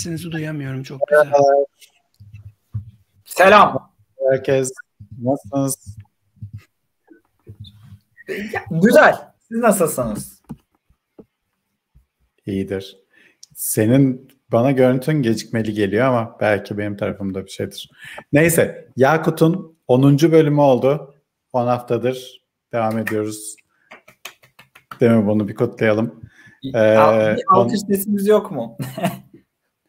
sesinizi duyamıyorum çok güzel. Selam. Herkes nasılsınız? Güzel. Siz nasılsınız? İyidir. Senin bana görüntün gecikmeli geliyor ama belki benim tarafımda bir şeydir. Neyse Yakut'un 10. bölümü oldu. 10 haftadır devam ediyoruz. Değil mi? Bunu bir kutlayalım. Ee, bir alkış on... sesimiz yok mu?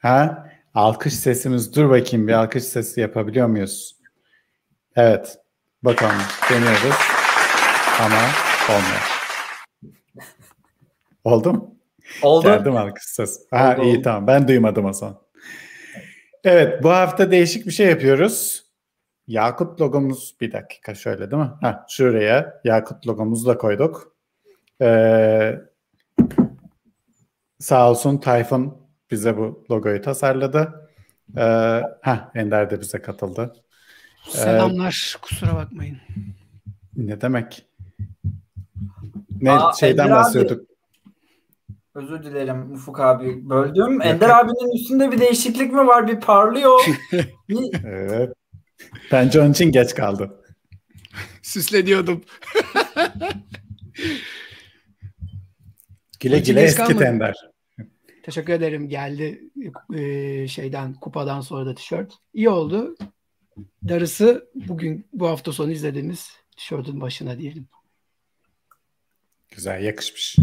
ha? Alkış sesimiz. Dur bakayım bir alkış sesi yapabiliyor muyuz? Evet. Bakalım. Deniyoruz. Ama olmuyor. Oldu mu? Oldu. Geldim alkış sesi. Ha, oldu, iyi oldu. tamam. Ben duymadım o zaman. Evet. Bu hafta değişik bir şey yapıyoruz. Yakut logomuz bir dakika şöyle değil mi? Ha, şuraya Yakut logomuzu da koyduk. Ee, sağ olsun Tayfun bize bu logoyu tasarladı. Ee, ha Ender de bize katıldı. Selamlar. Ee, kusura bakmayın. Ne demek? Ne Aa, şeyden Ender bahsediyorduk. Abi, özür dilerim Ufuk abi. Böldüm. Ender abinin üstünde bir değişiklik mi var? Bir parlıyor. evet. Bence onun için geç kaldı. Süsleniyordum. güle güle eski tender. Teşekkür ederim. Geldi e, şeyden kupadan sonra da tişört. İyi oldu. Darısı bugün bu hafta sonu izlediğimiz tişörtün başına diyelim. Güzel yakışmış.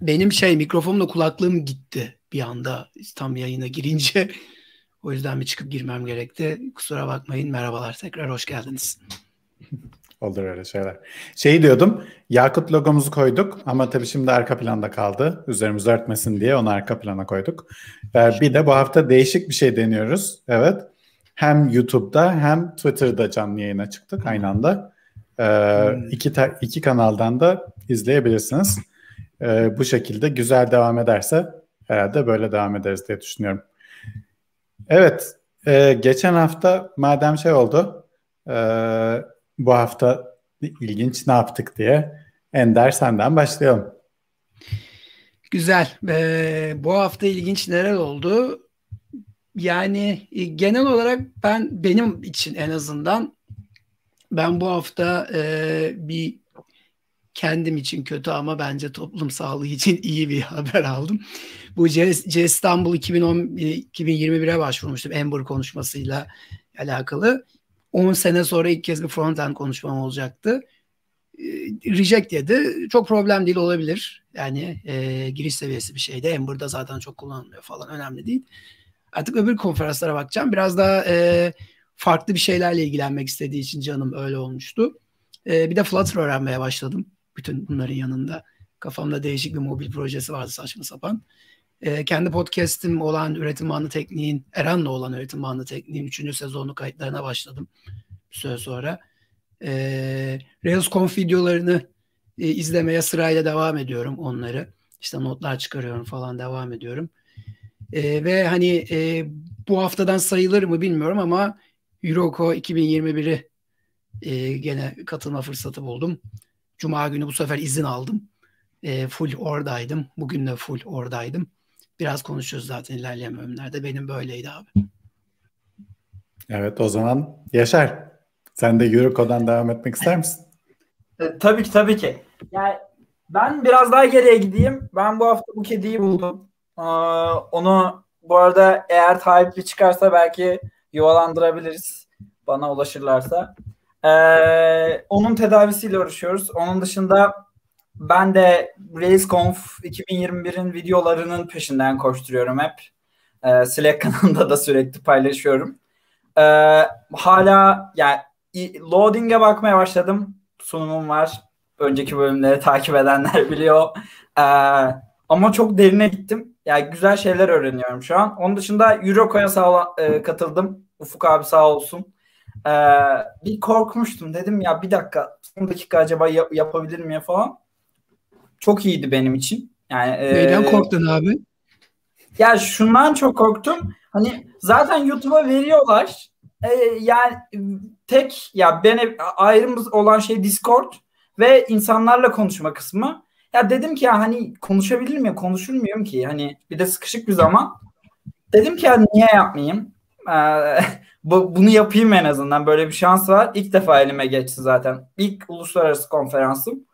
Benim şey mikrofonla kulaklığım gitti bir anda tam yayına girince. O yüzden bir çıkıp girmem gerekti. Kusura bakmayın. Merhabalar tekrar hoş geldiniz. Olur öyle şeyler. Şey diyordum, Yakut logomuzu koyduk ama tabii şimdi arka planda kaldı. Üzerimiz örtmesin diye onu arka plana koyduk. Bir de bu hafta değişik bir şey deniyoruz. Evet. Hem YouTube'da hem Twitter'da canlı yayına çıktık aynı anda. Ee, hmm. iki, iki kanaldan da izleyebilirsiniz. Ee, bu şekilde güzel devam ederse herhalde böyle devam ederiz diye düşünüyorum. Evet, e, geçen hafta madem şey oldu, e, bu hafta ilginç ne yaptık diye Ender senden başlayalım. Güzel. Ee, bu hafta ilginç neler oldu? Yani e, genel olarak ben benim için en azından ben bu hafta e, bir kendim için kötü ama bence toplum sağlığı için iyi bir haber aldım. Bu C, İstanbul 2010 2021'e başvurmuştum Amber konuşmasıyla alakalı. 10 sene sonra ilk kez bir front-end konuşmam olacaktı. E, reject dedi. Çok problem değil olabilir. Yani e, giriş seviyesi bir şeydi. Amber'da zaten çok kullanılmıyor falan. Önemli değil. Artık öbür konferanslara bakacağım. Biraz daha e, farklı bir şeylerle ilgilenmek istediği için canım öyle olmuştu. E, bir de Flutter öğrenmeye başladım. Bütün bunların yanında. Kafamda değişik bir mobil projesi vardı saçma sapan. E, kendi podcast'im olan üretim bandı tekniğin, Eran'la olan üretim bandı tekniğin 3. sezonu kayıtlarına başladım bir süre sonra. E, RailsConf videolarını e, izlemeye sırayla devam ediyorum onları. İşte notlar çıkarıyorum falan devam ediyorum. E, ve hani e, bu haftadan sayılır mı bilmiyorum ama Euroko 2021'i e, gene katılma fırsatı buldum. Cuma günü bu sefer izin aldım. E, full oradaydım. Bugün de full oradaydım. Biraz konuşuyoruz zaten ilerleyen bölümlerde. Benim böyleydi abi. Evet o zaman Yaşar. Sen de Euroco'dan devam etmek ister misin? E, tabii ki tabii ki. Yani ben biraz daha geriye gideyim. Ben bu hafta bu kediyi buldum. Ee, onu bu arada eğer taahhütlü çıkarsa belki yuvalandırabiliriz. Bana ulaşırlarsa. Ee, onun tedavisiyle uğraşıyoruz. Onun dışında ben de RaceConf 2021'in videolarının peşinden koşturuyorum hep. Ee, Slack kanalında da sürekli paylaşıyorum. Ee, hala yani loading'e bakmaya başladım. Sunumum var. Önceki bölümleri takip edenler biliyor. Ee, ama çok derine gittim. Yani güzel şeyler öğreniyorum şu an. Onun dışında Euroco'ya sağ e, katıldım. Ufuk abi sağ olsun. Ee, bir korkmuştum. Dedim ya bir dakika son dakika acaba yap- yapabilir miyim falan. Çok iyiydi benim için. Yani Neyden e, korktun abi? Ya şundan çok korktum. Hani zaten YouTube'a veriyorlar. E, yani tek ya beni ayrımız olan şey Discord ve insanlarla konuşma kısmı. Ya dedim ki ya hani konuşabilir miyim? Konuşur muyum ki? Hani bir de sıkışık bir zaman. Dedim ki ya niye yapmayayım? Ee, bu, bunu yapayım en azından. Böyle bir şans var. İlk defa elime geçti zaten. İlk uluslararası konferansım.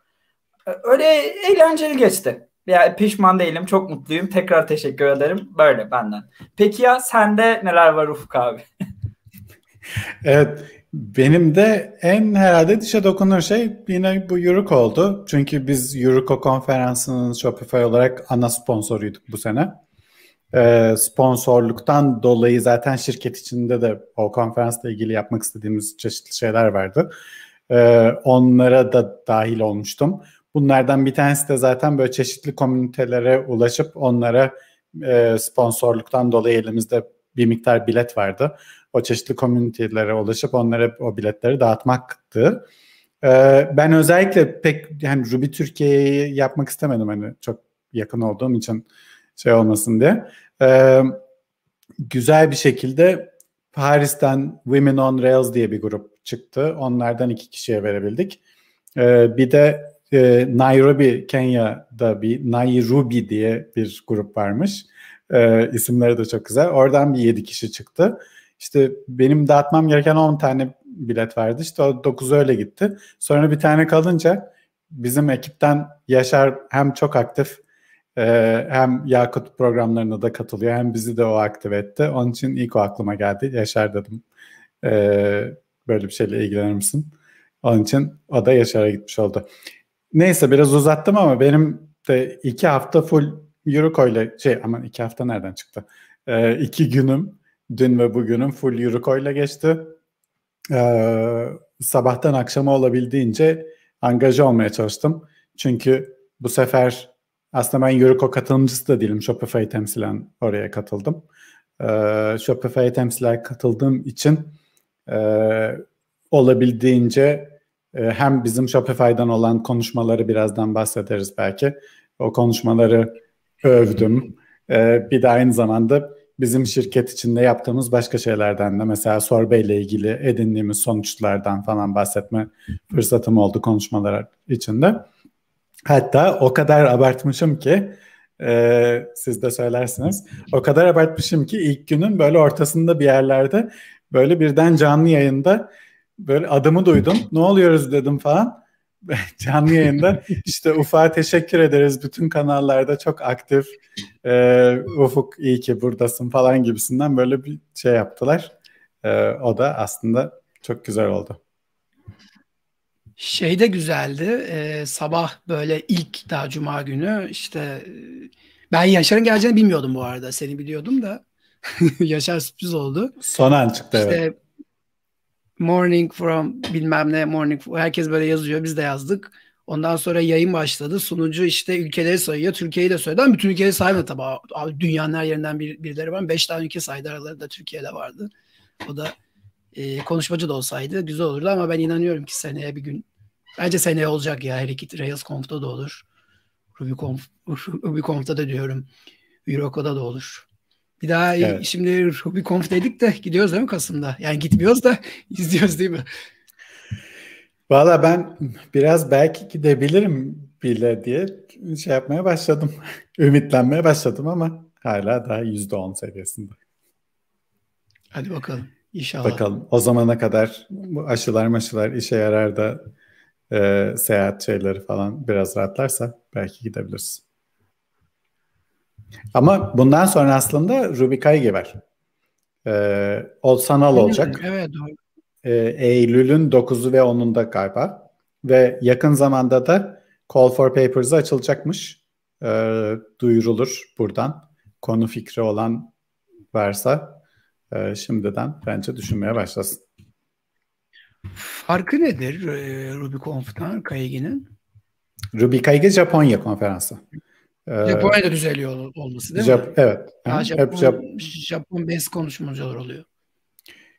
Öyle eğlenceli geçti. Ya pişman değilim. Çok mutluyum. Tekrar teşekkür ederim. Böyle benden. Peki ya sende neler var Ufuk abi? evet. Benim de en herhalde dişe dokunur şey yine bu Eureka oldu. Çünkü biz Eureka konferansının Shopify olarak ana sponsoruyduk bu sene. Ee, sponsorluktan dolayı zaten şirket içinde de o konferansla ilgili yapmak istediğimiz çeşitli şeyler vardı. Ee, onlara da dahil olmuştum. Bunlardan bir tanesi de zaten böyle çeşitli komünitelere ulaşıp onlara e, sponsorluktan dolayı elimizde bir miktar bilet vardı. O çeşitli komünitelere ulaşıp onlara o biletleri dağıtmaktı. Ee, ben özellikle pek yani Ruby Türkiye'yi yapmak istemedim hani çok yakın olduğum için şey olmasın diye. Ee, güzel bir şekilde Paris'ten Women on Rails diye bir grup çıktı. Onlardan iki kişiye verebildik. Ee, bir de e, Nairobi, Kenya'da bir Nairobi diye bir grup varmış. E, isimleri de çok güzel. Oradan bir yedi kişi çıktı. İşte benim dağıtmam gereken 10 tane bilet vardı. İşte o 9 öyle gitti. Sonra bir tane kalınca bizim ekipten Yaşar hem çok aktif e, hem Yakut programlarına da katılıyor hem bizi de o aktive etti. Onun için ilk o aklıma geldi. Yaşar dedim e, böyle bir şeyle ilgilenir misin? Onun için o da Yaşar'a gitmiş oldu. Neyse biraz uzattım ama benim de iki hafta full Euroco ile şey aman iki hafta nereden çıktı? Ee, iki günüm dün ve bugünüm full Euroco ile geçti. Ee, sabahtan akşama olabildiğince angaja olmaya çalıştım. Çünkü bu sefer aslında ben Euroco katılımcısı da değilim. Shopify temsilen oraya katıldım. Ee, Shopify temsilen katıldığım için e, olabildiğince hem bizim Shopify'dan olan konuşmaları birazdan bahsederiz belki. O konuşmaları övdüm. Ee, bir de aynı zamanda bizim şirket içinde yaptığımız başka şeylerden de mesela Sorbe ile ilgili edindiğimiz sonuçlardan falan bahsetme fırsatım oldu konuşmalar içinde. Hatta o kadar abartmışım ki e, siz de söylersiniz. O kadar abartmışım ki ilk günün böyle ortasında bir yerlerde böyle birden canlı yayında böyle adımı duydum. Ne oluyoruz dedim falan. Canlı yayında işte Ufuk'a teşekkür ederiz. Bütün kanallarda çok aktif. Ee, Ufuk iyi ki buradasın falan gibisinden böyle bir şey yaptılar. Ee, o da aslında çok güzel oldu. Şey de güzeldi. E, sabah böyle ilk daha cuma günü işte ben Yaşar'ın geleceğini bilmiyordum bu arada. Seni biliyordum da Yaşar sürpriz oldu. Son an çıktı işte, evet morning from bilmem ne morning herkes böyle yazıyor biz de yazdık. Ondan sonra yayın başladı. Sunucu işte ülkeleri sayıyor. Türkiye'yi de söyledi ama bütün ülkeleri saymadı tabii. Abi dünyanın her yerinden bir, birileri var. Beş tane ülke saydı aralarında Türkiye'de vardı. O da e, konuşmacı da olsaydı güzel olurdu ama ben inanıyorum ki seneye bir gün bence seneye olacak ya her iki Rails Conf'da da olur. RubyConf, RubyConf'da da diyorum. Euroco'da da olur. Bir daha evet. şimdi RubyConf dedik de gidiyoruz değil mi Kasım'da? Yani gitmiyoruz da izliyoruz değil mi? Valla ben biraz belki gidebilirim bile diye şey yapmaya başladım. Ümitlenmeye başladım ama hala daha yüzde on seviyesinde. Hadi bakalım. İnşallah. Bakalım. O zamana kadar bu aşılar maşılar işe yarar da e, seyahat şeyleri falan biraz rahatlarsa belki gidebiliriz. Ama bundan sonra aslında Ruby Kaigi var. Ee, o sanal olacak. Evet doğru. Ee, Eylül'ün 9'u ve 10'unda galiba. Ve yakın zamanda da Call for Papers'ı açılacakmış. Ee, duyurulur buradan. Konu fikri olan varsa e, şimdiden bence düşünmeye başlasın. Farkı nedir e, RubyConf'tan Kaigi'nin? Ruby Kaigi Japonya konferansı. Japonya'da düzeliyor olması değil Jap- mi? Evet. Daha Japon, hep Jap- Japon best konuşmacılar oluyor.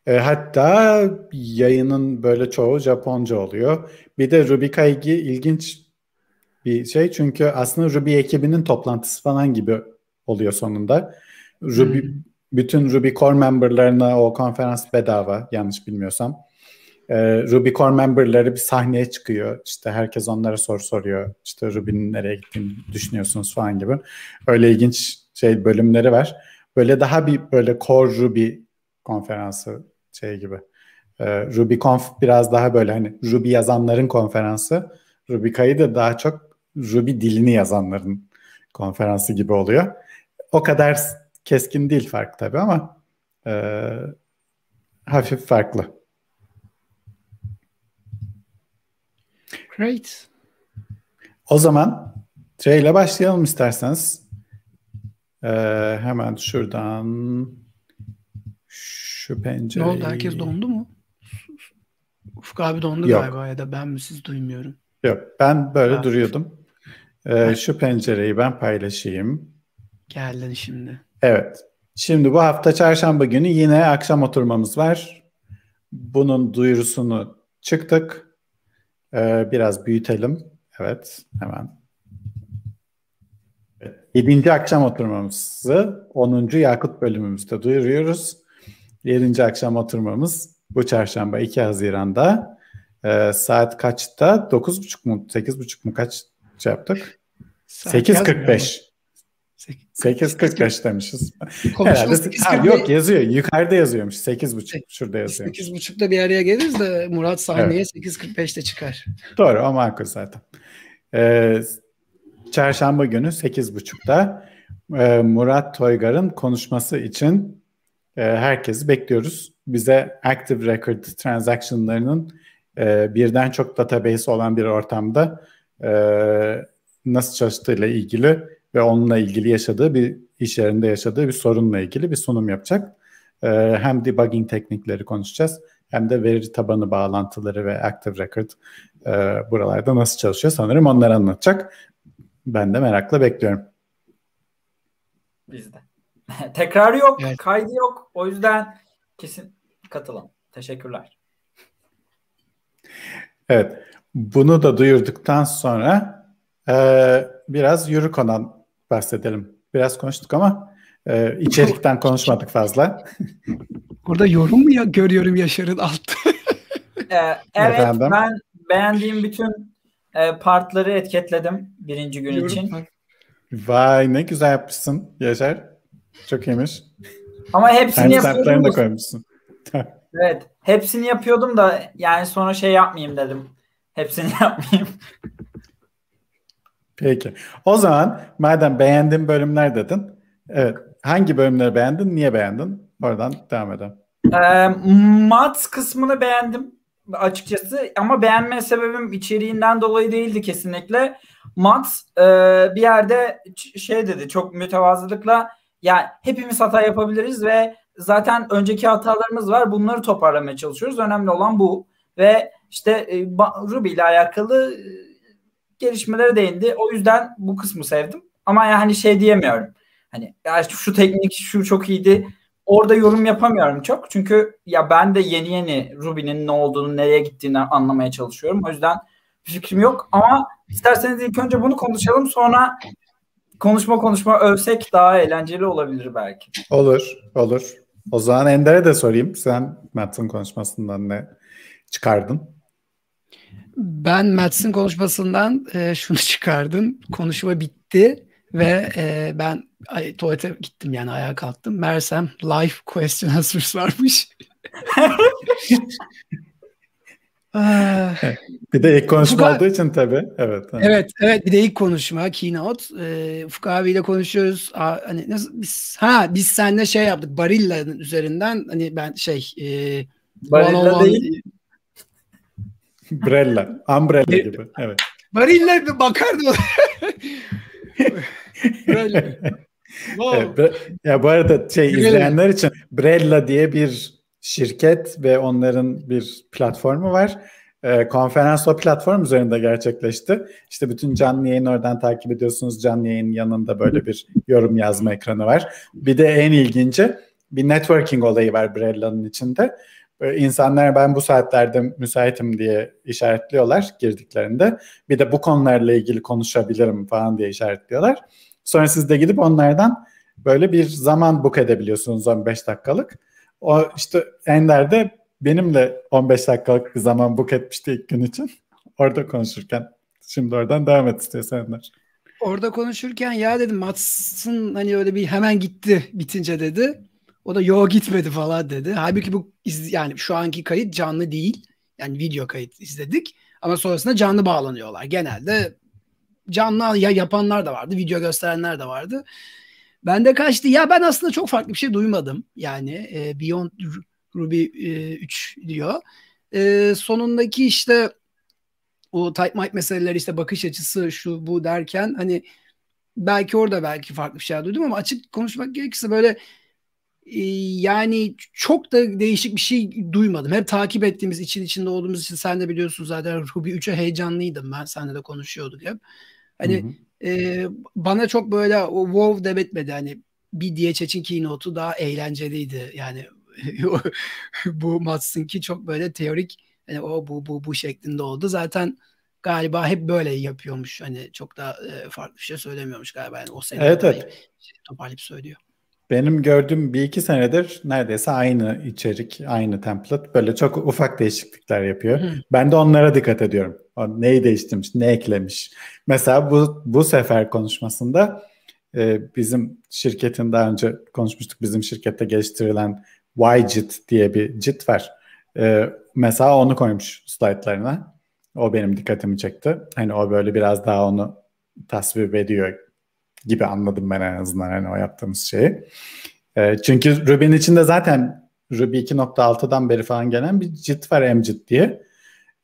E, hatta yayının böyle çoğu Japonca oluyor. Bir de Ruby Kaigi ilginç bir şey çünkü aslında Ruby ekibinin toplantısı falan gibi oluyor sonunda. Ruby hmm. bütün Ruby Core memberlarına o konferans bedava yanlış bilmiyorsam. E, Ruby Core memberları bir sahneye çıkıyor. İşte herkes onlara soru soruyor. İşte Ruby'nin nereye gittiğini düşünüyorsunuz falan gibi. Öyle ilginç şey bölümleri var. Böyle daha bir böyle Core Ruby konferansı şey gibi. E, RubyConf biraz daha böyle hani Ruby yazanların konferansı. RubyKayı da daha çok Ruby dilini yazanların konferansı gibi oluyor. O kadar keskin değil fark tabii ama e, hafif farklı. Great. O zaman Trey ile başlayalım isterseniz. Ee, hemen şuradan şu pencereyi... Ne oldu? Herkes dondu mu? Ufuk abi dondu Yok. galiba ya da ben mi siz duymuyorum. Yok ben böyle ha. duruyordum. Ee, şu pencereyi ben paylaşayım. Geldin şimdi. Evet. Şimdi bu hafta çarşamba günü yine akşam oturmamız var. Bunun duyurusunu çıktık. Ee, biraz büyütelim. Evet hemen. Evet. Yedinci akşam oturmamızı 10. Yakut bölümümüzde duyuruyoruz. Yedinci akşam oturmamız bu çarşamba 2 Haziran'da e, saat kaçta? 9.30 mu? 8.30 mu? Kaç şey yaptık? 8.45. 8.45 demişiz. Herhalde, ha, yok yazıyor. Yukarıda yazıyormuş. 8.30 şurada yazıyormuş. 8.30'da bir araya geliriz de Murat sahneye evet. 8.45'te çıkar. Doğru o makul zaten. Ee, çarşamba günü 8.30'da e, Murat Toygar'ın konuşması için e, herkesi bekliyoruz. Bize Active Record transactionlarının e, birden çok database olan bir ortamda e, nasıl çalıştığıyla ilgili ve onunla ilgili yaşadığı bir iş yerinde yaşadığı bir sorunla ilgili bir sunum yapacak. E, hem debugging teknikleri konuşacağız hem de veri tabanı bağlantıları ve Active Record e, buralarda nasıl çalışıyor sanırım onları anlatacak. Ben de merakla bekliyorum. Biz de. Tekrar yok, evet. kaydı yok. O yüzden kesin katılın. Teşekkürler. Evet. Bunu da duyurduktan sonra e, biraz Yürükon'dan bahsedelim. Biraz konuştuk ama e, içerikten konuşmadık fazla. Burada yorum mu ya görüyorum Yaşar'ın altta? ee, evet Efendim? ben beğendiğim bütün e, partları etiketledim birinci gün yorum için. Vay ne güzel yapmışsın Yaşar. Çok iyiymiş. Ama hepsini yapıyordum. da koymuşsun. evet. Hepsini yapıyordum da yani sonra şey yapmayayım dedim. Hepsini yapmayayım. Peki. O zaman madem beğendiğin bölümler dedin. Evet. Hangi bölümleri beğendin? Niye beğendin? Oradan devam edelim. Ee, mat kısmını beğendim açıkçası ama beğenme sebebim içeriğinden dolayı değildi kesinlikle. Mat e, bir yerde şey dedi çok mütevazılıkla yani hepimiz hata yapabiliriz ve zaten önceki hatalarımız var. Bunları toparlamaya çalışıyoruz. Önemli olan bu. Ve işte e, Ruby ile alakalı e, gelişmelere değindi. O yüzden bu kısmı sevdim. Ama yani şey diyemiyorum. Hani ya şu teknik şu çok iyiydi. Orada yorum yapamıyorum çok. Çünkü ya ben de yeni yeni Ruby'nin ne olduğunu, nereye gittiğini anlamaya çalışıyorum. O yüzden bir fikrim yok. Ama isterseniz ilk önce bunu konuşalım. Sonra konuşma konuşma övsek daha eğlenceli olabilir belki. Olur, olur. O zaman Ender'e de sorayım. Sen Matt'ın konuşmasından ne çıkardın? Ben Matt'ın konuşmasından e, şunu çıkardım. Konuşma bitti ve e, ben ay, tuvalete gittim yani ayağa kalktım. Mersem live question answers varmış. bir de ilk konuşma Ufuk olduğu için tabii. Evet. Evet, evet bir de ilk konuşma keynote. E, Ufuk abiyle konuşuyoruz. Aa, hani nasıl biz ha biz seninle şey yaptık. Barilla'nın üzerinden hani ben şey e, Barilla değil. Brella, umbrella gibi. Evet. Barilla bir bakardı. Brella. Wow. Evet, ya bu arada şey izleyenler için Brella diye bir şirket ve onların bir platformu var. E, konferans o platform üzerinde gerçekleşti. İşte bütün canlı yayın oradan takip ediyorsunuz. Canlı yayın yanında böyle bir yorum yazma ekranı var. Bir de en ilginci bir networking olayı var Brella'nın içinde. İnsanlar ben bu saatlerde müsaitim diye işaretliyorlar girdiklerinde. Bir de bu konularla ilgili konuşabilirim falan diye işaretliyorlar. Sonra siz de gidip onlardan böyle bir zaman book edebiliyorsunuz 15 dakikalık. O işte Ender'de benimle 15 dakikalık bir zaman book etmişti ilk gün için. Orada konuşurken. Şimdi oradan devam et istiyorsan Önder. Orada konuşurken ya dedim Mats'ın hani öyle bir hemen gitti bitince dedi. O da yo gitmedi falan dedi. Halbuki bu yani şu anki kayıt canlı değil. Yani video kayıt izledik. Ama sonrasında canlı bağlanıyorlar. Genelde canlı ya yapanlar da vardı. Video gösterenler de vardı. Ben de kaçtı. Ya ben aslında çok farklı bir şey duymadım. Yani e, Beyond Ruby e, 3 diyor. E, sonundaki işte o type mic meseleleri işte bakış açısı şu bu derken hani belki orada belki farklı bir şey duydum ama açık konuşmak gerekirse böyle yani çok da değişik bir şey duymadım. Hep takip ettiğimiz için içinde olduğumuz için sen de biliyorsun zaten Ruby 3'e heyecanlıydım ben. Seninle de konuşuyorduk hep. Hani hı hı. E, bana çok böyle wow demetmedi. Hani bir Çeçin keynote'u daha eğlenceliydi. Yani bu Mats'ınki çok böyle teorik hani o bu bu bu şeklinde oldu. Zaten galiba hep böyle yapıyormuş. Hani çok da e, farklı bir şey söylemiyormuş galiba. Yani o sene evet, evet. Şey, toparlayıp söylüyor. Benim gördüğüm bir iki senedir neredeyse aynı içerik, aynı template. Böyle çok ufak değişiklikler yapıyor. Hı. Ben de onlara dikkat ediyorum. O neyi değiştirmiş, ne eklemiş. Mesela bu bu sefer konuşmasında e, bizim şirketin daha önce konuşmuştuk. Bizim şirkette geliştirilen YJIT diye bir JIT var. E, mesela onu koymuş slaytlarına. O benim dikkatimi çekti. Hani o böyle biraz daha onu tasvip ediyor gibi anladım ben en azından hani o yaptığımız şeyi. E, çünkü Ruby'nin içinde zaten Ruby 2.6'dan beri falan gelen bir JIT var MJIT diye.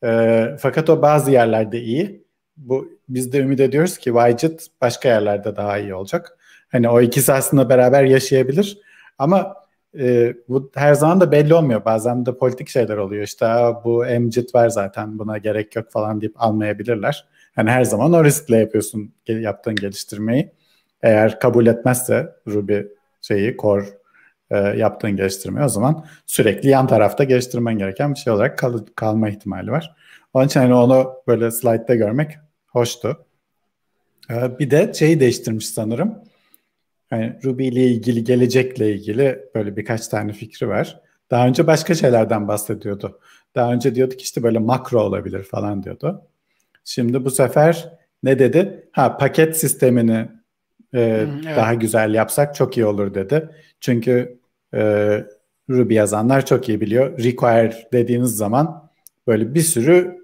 E, fakat o bazı yerlerde iyi. Bu biz de ümit ediyoruz ki YJIT başka yerlerde daha iyi olacak. Hani o ikisi aslında beraber yaşayabilir. Ama e, bu her zaman da belli olmuyor. Bazen de politik şeyler oluyor. İşte bu MJIT var zaten buna gerek yok falan deyip almayabilirler. Hani her zaman o riskle yapıyorsun yaptığın geliştirmeyi. Eğer kabul etmezse Ruby şeyi core e, yaptığın geliştirmeyi o zaman sürekli yan tarafta geliştirmen gereken bir şey olarak kal- kalma ihtimali var. Onun için hani onu böyle slide'da görmek hoştu. E, bir de şeyi değiştirmiş sanırım. Yani Ruby ile ilgili, gelecekle ilgili böyle birkaç tane fikri var. Daha önce başka şeylerden bahsediyordu. Daha önce diyordu ki işte böyle makro olabilir falan diyordu. Şimdi bu sefer ne dedi? Ha paket sistemini e, evet. daha güzel yapsak çok iyi olur dedi. Çünkü e, Ruby yazanlar çok iyi biliyor. Require dediğiniz zaman böyle bir sürü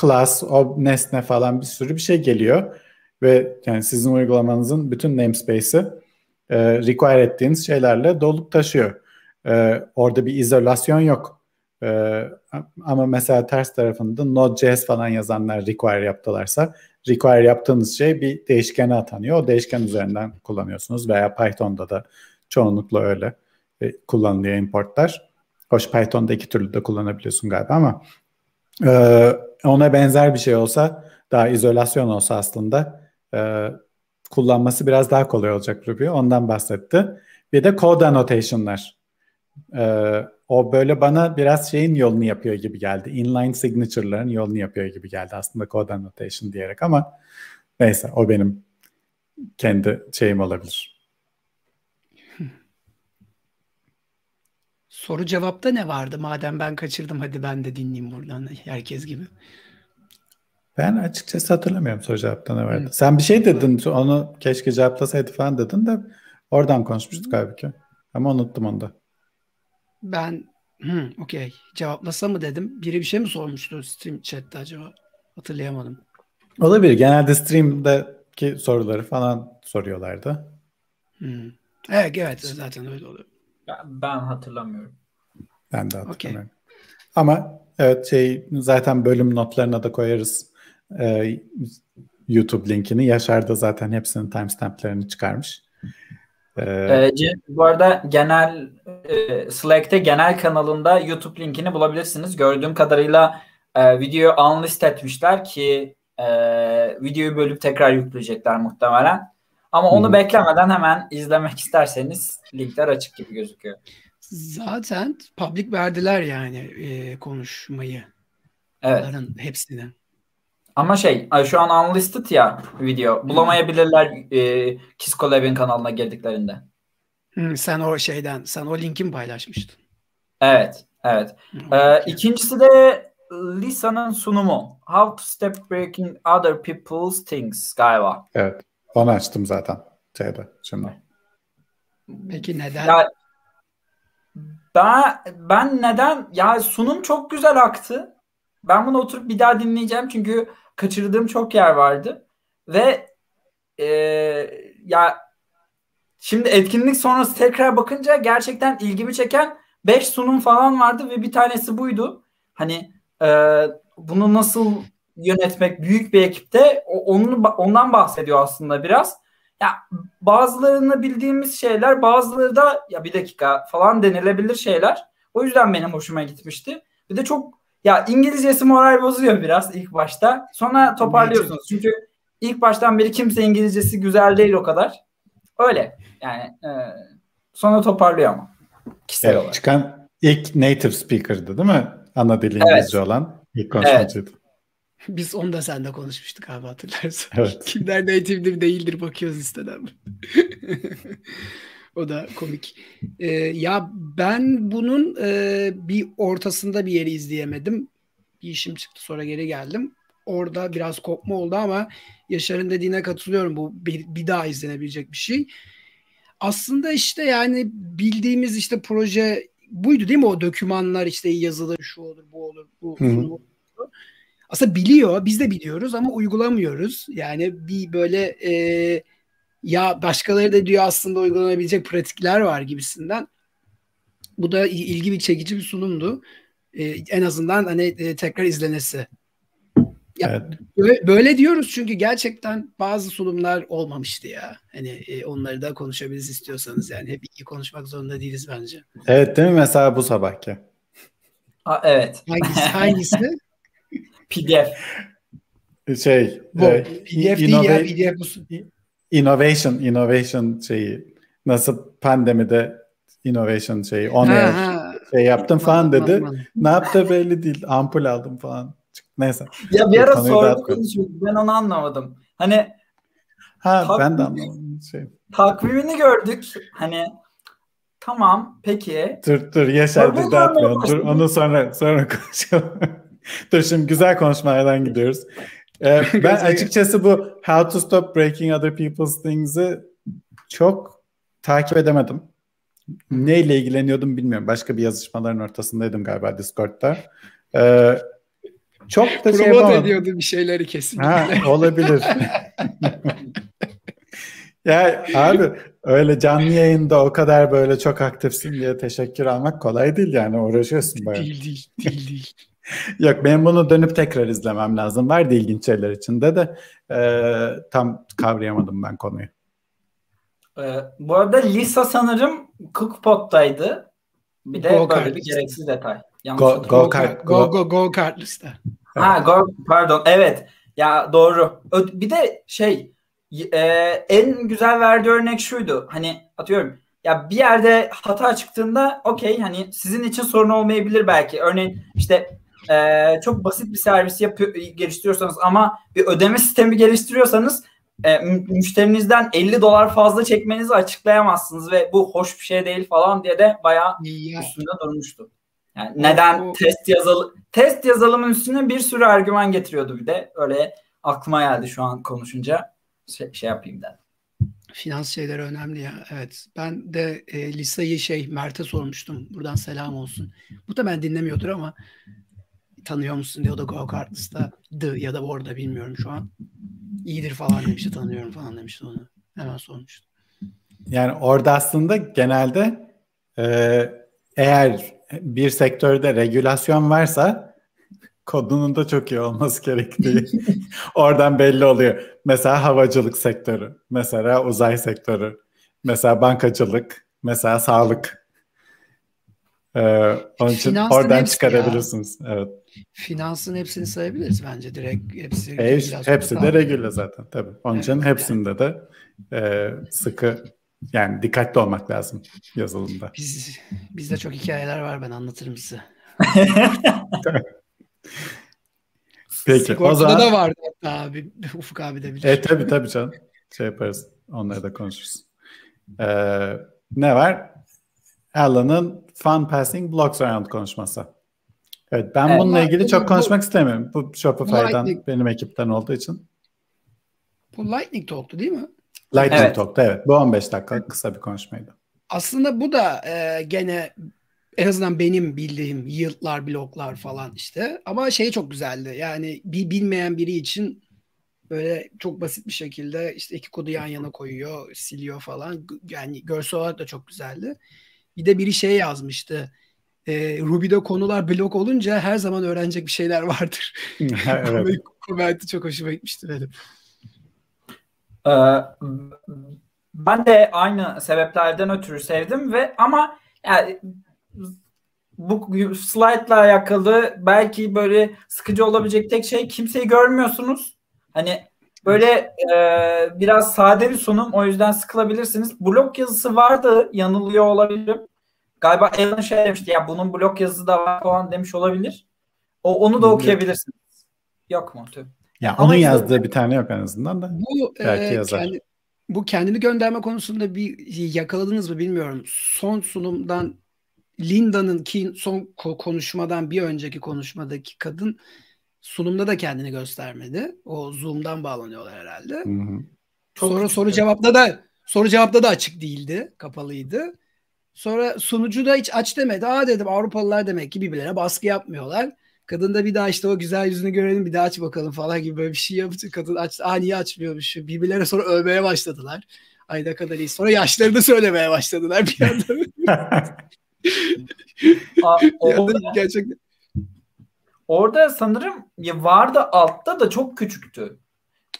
class, o nesne falan bir sürü bir şey geliyor ve yani sizin uygulamanızın bütün namespace'i e, require ettiğiniz şeylerle dolup taşıyor. E, orada bir izolasyon yok. E, ama mesela ters tarafında Node.js falan yazanlar require yaptılarsa require yaptığınız şey bir değişkene atanıyor. O değişken üzerinden kullanıyorsunuz veya Python'da da çoğunlukla öyle e, kullanılıyor importlar. Hoş Python'da iki türlü de kullanabiliyorsun galiba ama e, ona benzer bir şey olsa daha izolasyon olsa aslında e, kullanması biraz daha kolay olacak Ruby. Ondan bahsetti. Bir de code annotation'lar. E, o böyle bana biraz şeyin yolunu yapıyor gibi geldi. Inline signature'ların yolunu yapıyor gibi geldi aslında code annotation diyerek ama neyse o benim kendi şeyim olabilir. Soru cevapta ne vardı? Madem ben kaçırdım hadi ben de dinleyeyim buradan herkes gibi. Ben açıkçası hatırlamıyorum soru cevapta ne vardı. Hı. Sen bir şey dedin onu keşke cevaplasaydı falan dedin de oradan konuşmuştuk halbuki. Ama unuttum onu da. Ben hı, okey cevaplasa mı dedim. Biri bir şey mi sormuştu stream chatte acaba? Hatırlayamadım. Olabilir. Genelde stream'deki soruları falan soruyorlardı. Hmm. Evet, evet zaten öyle oluyor. Ben, ben hatırlamıyorum. Ben de hatırlamıyorum. Okay. Ama evet şey zaten bölüm notlarına da koyarız e, YouTube linkini. Yaşar da zaten hepsinin timestamplerini çıkarmış. Ee, bu arada genel e, Slack'te genel kanalında YouTube linkini bulabilirsiniz. Gördüğüm kadarıyla e, videoyu unlist etmişler ki e, videoyu bölüp tekrar yükleyecekler muhtemelen. Ama onu Hı-hı. beklemeden hemen izlemek isterseniz linkler açık gibi gözüküyor. Zaten public verdiler yani e, konuşmayı. Evet. Onların hepsini. Ama şey şu an unlisted ya video. Bulamayabilirler e, Kisko Lab'in kanalına girdiklerinde. Hmm, sen o şeyden, sen o linkin paylaşmıştın. Evet, Evet. Ee, ikincisi de Lisa'nın sunumu. How to step breaking other people's things galiba. Evet. Onu açtım zaten şeyde şimdi. Peki neden? Ya, ben, ben neden? Ya sunum çok güzel aktı. Ben bunu oturup bir daha dinleyeceğim çünkü kaçırdığım çok yer vardı. Ve e, ya şimdi etkinlik sonrası tekrar bakınca gerçekten ilgimi çeken 5 sunum falan vardı ve bir tanesi buydu. Hani e, bunu nasıl yönetmek büyük bir ekipte onun ondan bahsediyor aslında biraz. Ya bazılarını bildiğimiz şeyler, bazıları da ya bir dakika falan denilebilir şeyler. O yüzden benim hoşuma gitmişti. Bir de çok ya İngilizcesi moral bozuyor biraz ilk başta. Sonra toparlıyorsunuz. Çünkü ilk baştan beri kimse İngilizcesi güzel değil o kadar. Öyle. Yani e, sonra toparlıyor ama. Kişisel evet, olarak. Çıkan ilk native speaker'dı değil mi? Ana dili İngilizce evet. olan ilk konuşmacıydı. Evet. Biz onu da sende konuşmuştuk abi hatırlarsın. Evet. Kimler native'dir değildir bakıyoruz listeden. o da komik. Ee, ya ben bunun e, bir ortasında bir yeri izleyemedim. Bir işim çıktı sonra geri geldim. Orada biraz kopma oldu ama Yaşar'ın dediğine katılıyorum. Bu bir, bir daha izlenebilecek bir şey. Aslında işte yani bildiğimiz işte proje buydu değil mi? O dokümanlar işte yazılır, şu olur, bu olur, bu olur aslında biliyor, biz de biliyoruz ama uygulamıyoruz. Yani bir böyle e, ya başkaları da diyor aslında uygulanabilecek pratikler var gibisinden. Bu da ilgi bir çekici bir sunumdu. E, en azından hani e, tekrar izlenesi. Ya, evet. böyle, diyoruz çünkü gerçekten bazı sunumlar olmamıştı ya. Hani e, onları da konuşabiliriz istiyorsanız yani hep iyi konuşmak zorunda değiliz bence. Evet değil mi mesela bu sabahki? Ha, evet. Hangisi? hangisi? PDF. Şey, Bu, e, PDF değil ya PDF musun? Innovation, innovation şeyi nasıl pandemide innovation şeyi on air şey yaptım falan dedi. ne yaptı belli değil. Ampul aldım falan. Neyse. Ya bir ara sordu konuşuyorduk. Ben onu anlamadım. Hani Ha takvim, ben de anlamadım. Şey. Takvimini gördük. Hani tamam peki. Dur dur Yaşar bir daha Dur onu sonra sonra konuşalım. Dur şimdi güzel konuşmalardan gidiyoruz. Ee, ben açıkçası bu How to Stop Breaking Other People's Things'i çok takip edemedim. Neyle ilgileniyordum bilmiyorum. Başka bir yazışmaların ortasındaydım galiba Discord'da. Ee, çok da şey yapamadım. ediyordu bir şeyleri kesin. Ha, olabilir. ya abi öyle canlı yayında o kadar böyle çok aktifsin diye teşekkür almak kolay değil yani uğraşıyorsun bayağı. Değil değil değil değil. Yok benim bunu dönüp tekrar izlemem lazım. Vardı ilginç şeyler içinde de e, tam kavrayamadım ben konuyu. Ee, bu arada Lisa sanırım Cookpot'taydı. Bir de go böyle bir gereksiz detay. Yanlış go, go, kart, go, go, go kart liste. Ha go, pardon evet. Ya doğru. Bir de şey e, en güzel verdiği örnek şuydu. Hani atıyorum ya bir yerde hata çıktığında okey hani sizin için sorun olmayabilir belki. Örneğin işte e, çok basit bir servis yapıyor, geliştiriyorsanız ama bir ödeme sistemi geliştiriyorsanız e, müşterinizden 50 dolar fazla çekmenizi açıklayamazsınız ve bu hoş bir şey değil falan diye de bayağı ya. üstünde durmuştu. Yani neden o, test yazalım test yazılımın üstüne bir sürü argüman getiriyordu bir de öyle aklıma geldi şu an konuşunca şey, şey yapayım dedim. Finans şeyleri önemli ya. Evet. Ben de e, listeyi şey Mert'e sormuştum. Buradan selam olsun. Bu da ben dinlemiyordur ama tanıyor musun diye o da Go Kartlist'ta ya da orada bilmiyorum şu an. İyidir falan demişti tanıyorum falan demişti onu. Hemen sormuştum. Yani orada aslında genelde e, eğer bir sektörde regülasyon varsa kodunun da çok iyi olması gerektiği oradan belli oluyor. Mesela havacılık sektörü, mesela uzay sektörü, mesela bankacılık, mesela sağlık. Ee, onun için Finansın oradan çıkarabilirsiniz. Ya. Evet. Finansın hepsini sayabiliriz bence direkt. Hepsi, e, hepsi de regüle zaten tabii. Onun için evet, hepsinde yani. de e, sıkı yani dikkatli olmak lazım yazılımda. Biz, bizde çok hikayeler var ben anlatırım size. Peki Sigortada o zaman... da vardı hatta abi. Ufuk abi de bilir. E tabii tabii canım. Şey yaparız. Onları da konuşuruz. Ee, ne var? Alan'ın Fun Passing Blocks Around konuşması. Evet ben evet, bununla ilgili çok konuşmak istemiyorum. Bu Shopify'dan Lightning. benim ekipten olduğu için. Bu Lightning Talk'tu değil mi? Lightning evet. Talk'tu evet. Bu 15 dakika kısa bir konuşmaydı. Aslında bu da e, gene en azından benim bildiğim yıllar, bloklar falan işte. Ama şey çok güzeldi. Yani bir bilmeyen biri için böyle çok basit bir şekilde işte iki kodu yan yana koyuyor, siliyor falan. Yani görsel olarak da çok güzeldi. Bir de biri şey yazmıştı. E, Ruby'de konular blok olunca her zaman öğrenecek bir şeyler vardır. evet. Komenti çok hoşuma gitmişti benim. Ee, ben de aynı sebeplerden ötürü sevdim ve ama yani bu slide'la alakalı belki böyle sıkıcı olabilecek tek şey kimseyi görmüyorsunuz. Hani böyle e, biraz sade bir sunum o yüzden sıkılabilirsiniz. Blok yazısı vardı yanılıyor olabilirim. Galiba Alan şey demişti ya bunun blok yazısı da var falan demiş olabilir. O onu da okuyabilirsiniz. Yok mu? Tüm. Ya Ama onun işte, yazdığı bir tane yok en azından da. Bu belki e, yazar. Kendi, bu kendini gönderme konusunda bir yakaladınız mı bilmiyorum. Son sunumdan Linda'nın ki son konuşmadan bir önceki konuşmadaki kadın sunumda da kendini göstermedi. O Zoom'dan bağlanıyorlar herhalde. Hı hı. Sonra soru cevapta da soru cevapta da açık değildi, kapalıydı. Sonra sunucu da hiç aç demedi. Aa dedim Avrupalılar demek ki birbirlerine baskı yapmıyorlar. Kadın da bir daha işte o güzel yüzünü görelim bir daha aç bakalım falan gibi böyle bir şey yaptı. Kadın aç, aa niye açmıyormuş? Birbirlerine sonra övmeye başladılar. Ay ne kadar iyi. Sonra yaşlarını söylemeye başladılar bir anda. Aa, orada, gerçekten. Orada sanırım vardı altta da çok küçüktü.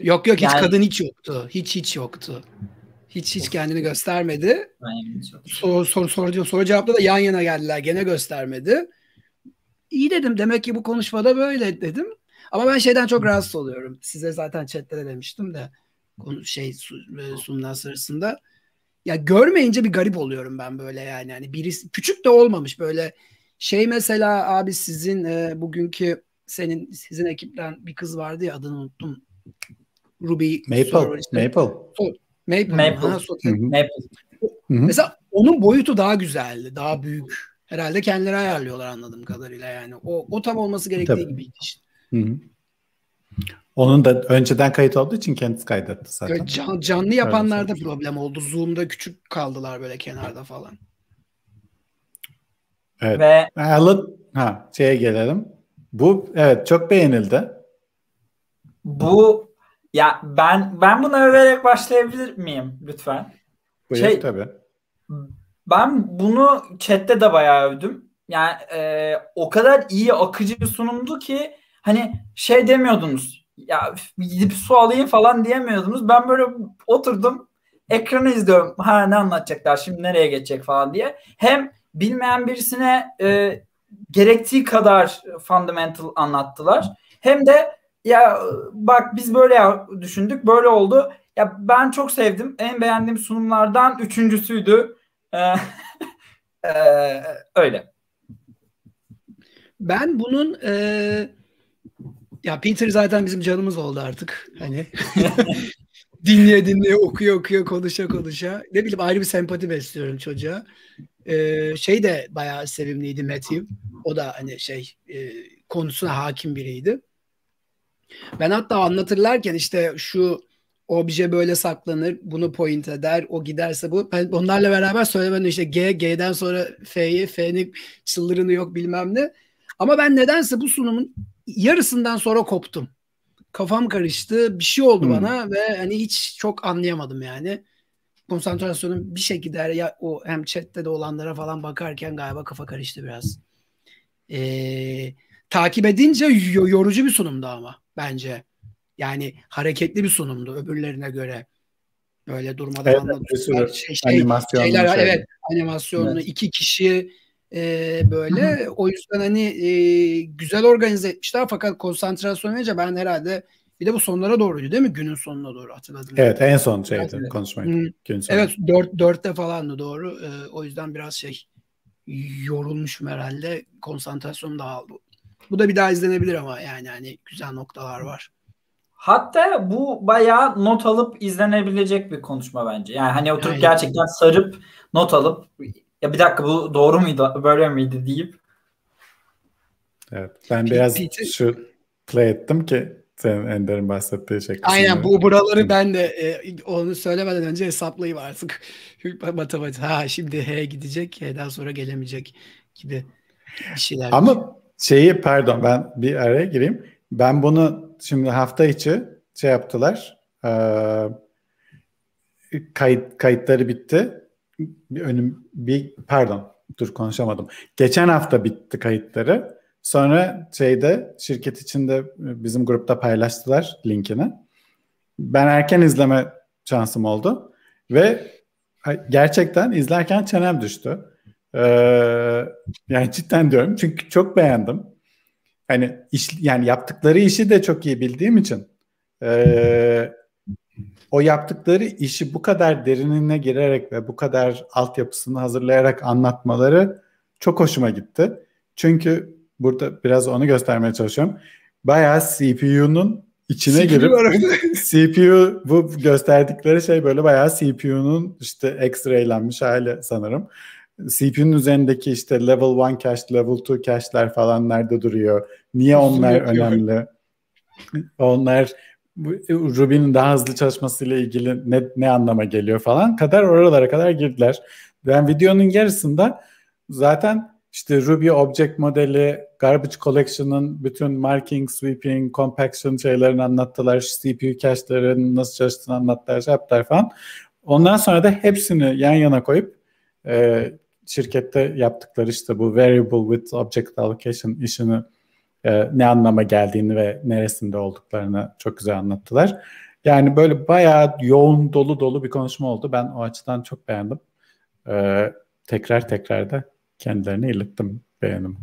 Yok yok hiç yani... kadın hiç yoktu. Hiç hiç yoktu. Hiç hiç kendini göstermedi. Soru, soru, soru, soru cevapta da yan yana geldiler. Gene göstermedi. İyi dedim. Demek ki bu konuşmada böyle dedim. Ama ben şeyden çok rahatsız oluyorum. Size zaten chatte de demiştim de şey e, sunumlar sırasında. Ya görmeyince bir garip oluyorum ben böyle yani. yani birisi küçük de olmamış böyle şey mesela abi sizin e, bugünkü senin sizin ekipten bir kız vardı ya adını unuttum. Ruby Maple. İşte. Maple. Maple. Maple. Ha, Maple. Mesela onun boyutu daha güzeldi. Daha büyük. Herhalde kendileri ayarlıyorlar anladığım kadarıyla yani. O, o tam olması gerektiği Tabii. gibiydi işte. Hı hı. Onun da önceden kayıt olduğu için kendisi kaydetti zaten. Can, canlı yapanlarda problem oldu. Zoom'da küçük kaldılar böyle kenarda falan. Evet. Ve Alan ha şeye gelelim. Bu evet çok beğenildi. Bu ya ben ben buna överek başlayabilir miyim lütfen? Buyur şey, tabii. Ben bunu chatte de bayağı övdüm. Yani e, o kadar iyi akıcı bir sunumdu ki hani şey demiyordunuz. Ya gidip su alayım falan diyemiyordunuz. Ben böyle oturdum ekranı izliyorum. Ha ne anlatacaklar şimdi nereye geçecek falan diye. Hem bilmeyen birisine e, gerektiği kadar fundamental anlattılar. Hem de ya bak biz böyle düşündük böyle oldu. Ya ben çok sevdim. En beğendiğim sunumlardan üçüncüsüydü. Ee, öyle. Ben bunun e, ya Peter zaten bizim canımız oldu artık. Hani dinleye dinleye okuya okuya konuşa konuşa. Ne bileyim ayrı bir sempati besliyorum çocuğa. Ee, şey de bayağı sevimliydi Matthew. O da hani şey e, konusuna hakim biriydi. Ben hatta anlatırlarken işte şu obje böyle saklanır, bunu point eder, o giderse bu. Ben onlarla beraber söylemedim işte G, G'den sonra F'yi, F'nin çıldırını yok bilmem ne. Ama ben nedense bu sunumun yarısından sonra koptum. Kafam karıştı, bir şey oldu hmm. bana ve hani hiç çok anlayamadım yani. Konsantrasyonum bir şekilde ya o hem chatte de olanlara falan bakarken galiba kafa karıştı biraz. Ee, takip edince yorucu bir sunumdu ama bence. Yani hareketli bir sunumdu öbürlerine göre. Böyle durmadan evet, anlatıyorlar. Şey, şey, şeyler, şey. evet animasyonlu evet. iki kişi e, böyle. Hı-hı. O yüzden hani e, güzel organize etmişler fakat konsantrasyon verince ben herhalde bir de bu sonlara doğruydu değil mi? Günün sonuna doğru hatırladım. Evet en son şeydi evet. konuşmaydı. Gün sonu. Evet dört, dörtte falandı doğru. E, o yüzden biraz şey yorulmuşum herhalde. Konsantrasyonum dağıldı. Bu da bir daha izlenebilir ama yani hani güzel noktalar var. Hatta bu bayağı not alıp izlenebilecek bir konuşma bence. Yani hani oturup Aynen. gerçekten sarıp not alıp ya bir dakika bu doğru muydu böyle miydi deyip Evet. Ben biraz şu play ettim ki senin Ender'in bahsettiği şey. Aynen bu buraları ben de e, onu söylemeden önce hesaplayayım artık. Matematik. Ha şimdi H gidecek. H'den sonra gelemeyecek gibi bir şeyler. Ama şeyi pardon ben bir araya gireyim. Ben bunu şimdi hafta içi şey yaptılar. E, kayıt kayıtları bitti. Bir önüm bir pardon dur konuşamadım. Geçen hafta bitti kayıtları. Sonra şeyde şirket içinde bizim grupta paylaştılar linkini. Ben erken izleme şansım oldu ve gerçekten izlerken çenem düştü. Ee, yani cidden diyorum çünkü çok beğendim. Hani iş, yani yaptıkları işi de çok iyi bildiğim için e, o yaptıkları işi bu kadar derinine girerek ve bu kadar altyapısını hazırlayarak anlatmaları çok hoşuma gitti. Çünkü burada biraz onu göstermeye çalışıyorum. Bayağı CPU'nun içine CPU girip CPU bu gösterdikleri şey böyle bayağı CPU'nun işte X-raylenmiş hali sanırım. CPU'nun üzerindeki işte level 1 cache, level 2 cache'ler falan nerede duruyor? Niye onlar önemli? Onlar Ruby'nin daha hızlı çalışmasıyla ilgili ne, ne anlama geliyor falan kadar oralara kadar girdiler. Ben videonun yarısında zaten işte Ruby Object modeli, Garbage Collection'ın bütün marking, sweeping, compaction şeylerini anlattılar. CPU cache'lerin nasıl çalıştığını anlattılar, şey yaptılar falan. Ondan sonra da hepsini yan yana koyup e, şirkette yaptıkları işte bu variable with object allocation işini e, ne anlama geldiğini ve neresinde olduklarını çok güzel anlattılar. Yani böyle bayağı yoğun dolu dolu bir konuşma oldu. Ben o açıdan çok beğendim. E, tekrar tekrar da kendilerine ilettim beğenim.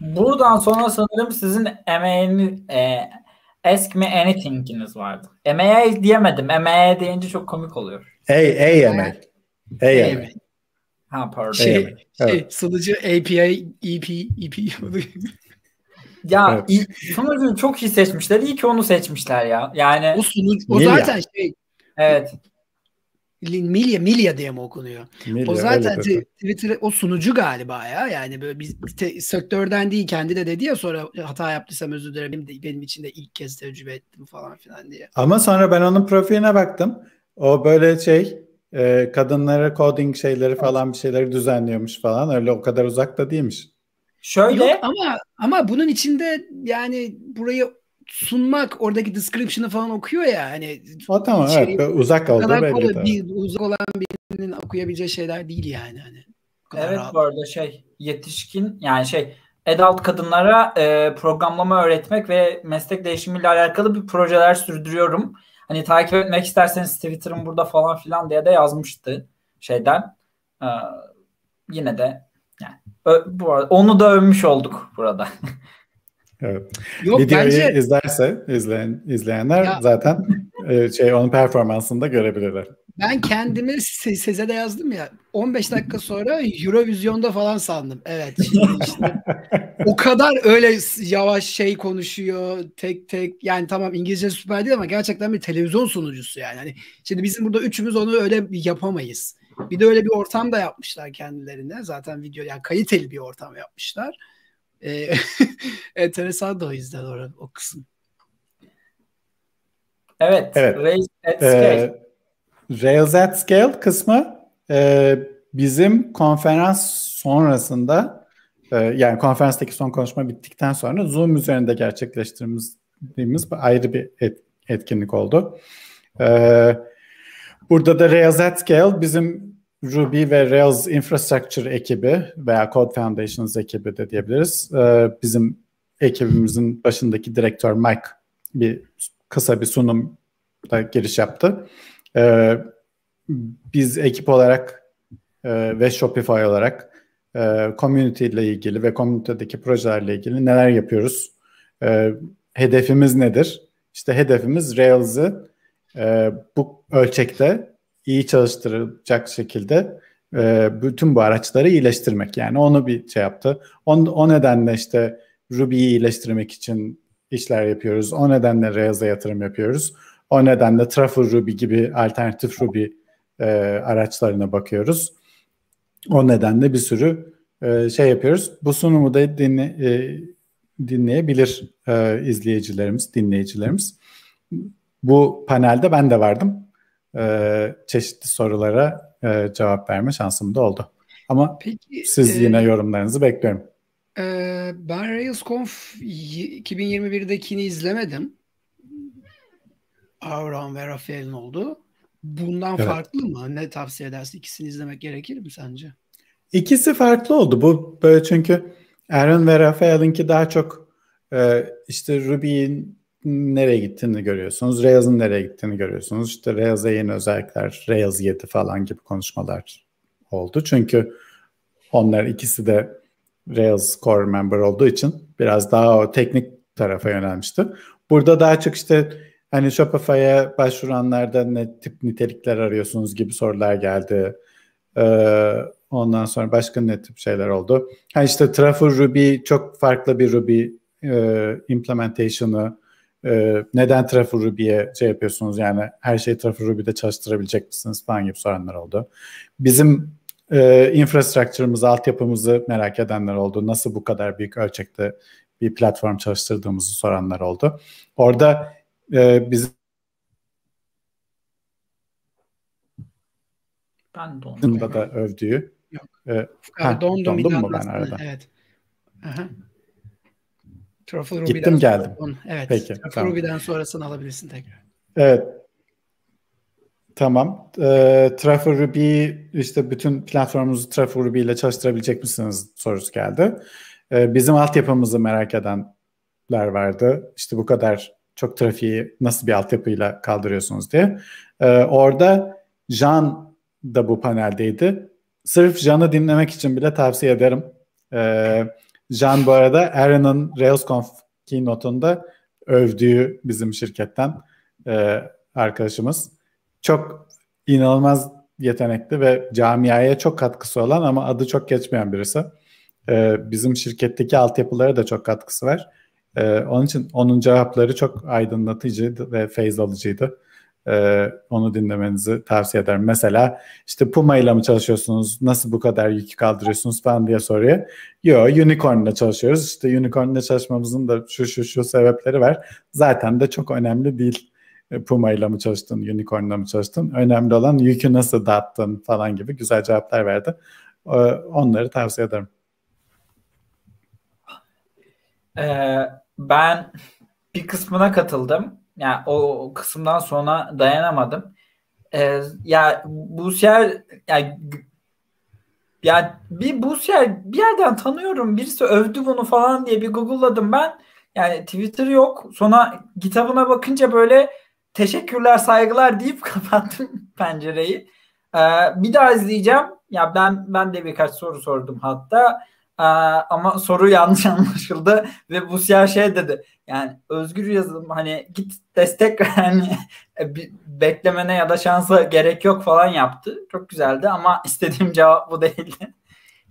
Buradan sonra sanırım sizin emeğini e, Ask Me Anything'iniz vardı. Emeğe diyemedim. Emeğe deyince çok komik oluyor. Ey, ey emek. Ey emek. Ha pardon. Şey, şey evet. sunucu API, EP, EP. ya evet. sunucuyu çok iyi seçmişler. İyi ki onu seçmişler ya. Yani o sunucu, o zaten şey. Evet. Milya Milya diye mi okunuyor? Milya, o zaten Twitter o sunucu galiba ya. Yani böyle biz te, sektörden değil kendi de dedi ya sonra hata yaptıysam özür dilerim benim, benim için de ilk kez tecrübe ettim falan filan diye. Ama sonra ben onun profiline baktım. O böyle şey e, kadınlara coding şeyleri falan bir şeyleri düzenliyormuş falan. Öyle o kadar uzakta değilmiş. Şöyle Yok ama ama bunun içinde yani burayı sunmak oradaki description'ı falan okuyor ya hani o tamam evet uzak oldu belli tabii. Bir, uzak olan birinin okuyabileceği şeyler değil yani hani. Evet rahat. bu arada şey yetişkin yani şey adult kadınlara e, programlama öğretmek ve meslek değişimiyle alakalı bir projeler sürdürüyorum. Hani takip etmek isterseniz Twitter'ım burada falan filan diye de yazmıştı şeyden. E, yine de yani ö, bu arada, onu da övmüş olduk burada. Evet. Yok, Videoyu bence... izlerse izleyen izleyenler ya... zaten e, şey onun performansını da görebilirler. Ben kendimi size de yazdım ya 15 dakika sonra Eurovision'da falan sandım. Evet. Işte, o kadar öyle yavaş şey konuşuyor tek tek yani tamam İngilizce süper değil ama gerçekten bir televizyon sunucusu yani. Hani şimdi bizim burada üçümüz onu öyle yapamayız. Bir de öyle bir ortam da yapmışlar kendilerine. Zaten video yani kaliteli bir ortam yapmışlar. E, enteresan da o yüzden orada, o kısım. Evet. evet. Rails at ee, scale. Rails at scale kısmı e, bizim konferans sonrasında e, yani konferanstaki son konuşma bittikten sonra Zoom üzerinde gerçekleştirdiğimiz ayrı bir et, etkinlik oldu. E, burada da Rails at scale bizim Ruby ve Rails Infrastructure ekibi veya Code Foundations ekibi de diyebiliriz. Ee, bizim ekibimizin başındaki direktör Mike bir kısa bir sunumda giriş yaptı. Ee, biz ekip olarak e, ve Shopify olarak e, community ile ilgili ve community'deki projelerle ilgili neler yapıyoruz? E, hedefimiz nedir? İşte hedefimiz Rails'ı e, bu ölçekte iyi çalıştıracak şekilde e, bütün bu araçları iyileştirmek. Yani onu bir şey yaptı. O, o nedenle işte Ruby'yi iyileştirmek için işler yapıyoruz. O nedenle Rails'a yatırım yapıyoruz. O nedenle Truffle Ruby gibi alternatif Ruby e, araçlarına bakıyoruz. O nedenle bir sürü e, şey yapıyoruz. Bu sunumu da dinle, e, dinleyebilir e, izleyicilerimiz, dinleyicilerimiz. Bu panelde ben de vardım. E, çeşitli sorulara e, cevap verme şansım da oldu. Ama Peki, siz e, yine yorumlarınızı bekliyorum. E, ben RailsConf 2021'dekini izlemedim. Avram ve Rafael'in oldu. Bundan evet. farklı mı? Ne tavsiye edersin? İkisini izlemek gerekir mi sence? İkisi farklı oldu. Bu böyle çünkü Aaron ve Rafael'inki daha çok e, işte Ruby'in nereye gittiğini görüyorsunuz. Rails'ın nereye gittiğini görüyorsunuz. İşte Rails'a yeni özellikler, Rails 7 falan gibi konuşmalar oldu. Çünkü onlar ikisi de Rails core member olduğu için biraz daha o teknik tarafa yönelmişti. Burada daha çok işte hani Shopify'a başvuranlarda ne tip nitelikler arıyorsunuz gibi sorular geldi. Ee, ondan sonra başka ne tip şeyler oldu. Ha işte Truffle Ruby çok farklı bir Ruby e, implementation'ı e, neden Truffle Ruby'ye şey yapıyorsunuz yani her şeyi Truffle Ruby'de çalıştırabilecek misiniz falan gibi soranlar oldu. Bizim e, infrastructure'ımızı, altyapımızı merak edenler oldu. Nasıl bu kadar büyük ölçekte bir platform çalıştırdığımızı soranlar oldu. Orada e, bizim ben dondum. da övdüğü. Yok. E, ha, dondum, dondum mu ben arada? Evet. Aha. Truffle Gittim geldim. evet. Peki. Truffle tamam. Ruby'den sonrasını alabilirsin tekrar. Evet. Tamam. E, Truffle Ruby işte bütün platformumuzu Truffle Ruby ile çalıştırabilecek misiniz sorusu geldi. E, bizim altyapımızı merak edenler vardı. İşte bu kadar çok trafiği nasıl bir altyapıyla kaldırıyorsunuz diye. E, orada Jan da bu paneldeydi. Sırf Jan'ı dinlemek için bile tavsiye ederim. E, Jan bu arada Aaron'ın RailsConf keynote'unda övdüğü bizim şirketten e, arkadaşımız. Çok inanılmaz yetenekli ve camiaya çok katkısı olan ama adı çok geçmeyen birisi. E, bizim şirketteki altyapılara da çok katkısı var. E, onun için onun cevapları çok aydınlatıcı ve feyz alıcıydı. Ee, onu dinlemenizi tavsiye ederim. Mesela işte Puma ile mi çalışıyorsunuz? Nasıl bu kadar yükü kaldırıyorsunuz falan diye soruyor. Yo Unicorn ile çalışıyoruz. İşte Unicorn ile çalışmamızın da şu şu şu sebepleri var. Zaten de çok önemli değil. E, Puma ile mi çalıştın, Unicorn ile mi çalıştın? Önemli olan yükü nasıl dağıttın falan gibi güzel cevaplar verdi. Ee, onları tavsiye ederim. Ee, ben bir kısmına katıldım yani o kısımdan sonra dayanamadım. Ee, ya Busiyer yani yani bir Busiyer bir yerden tanıyorum. Birisi övdü bunu falan diye bir Google'ladım ben. Yani Twitter yok. Sonra kitabına bakınca böyle teşekkürler saygılar deyip kapattım pencereyi. Ee, bir daha izleyeceğim. Ya ben ben de birkaç soru sordum hatta. Ama soru yanlış anlaşıldı ve bu siyah şey dedi. Yani özgür yazılım hani git destek hani beklemene ya da şansa gerek yok falan yaptı. Çok güzeldi ama istediğim cevap bu değildi.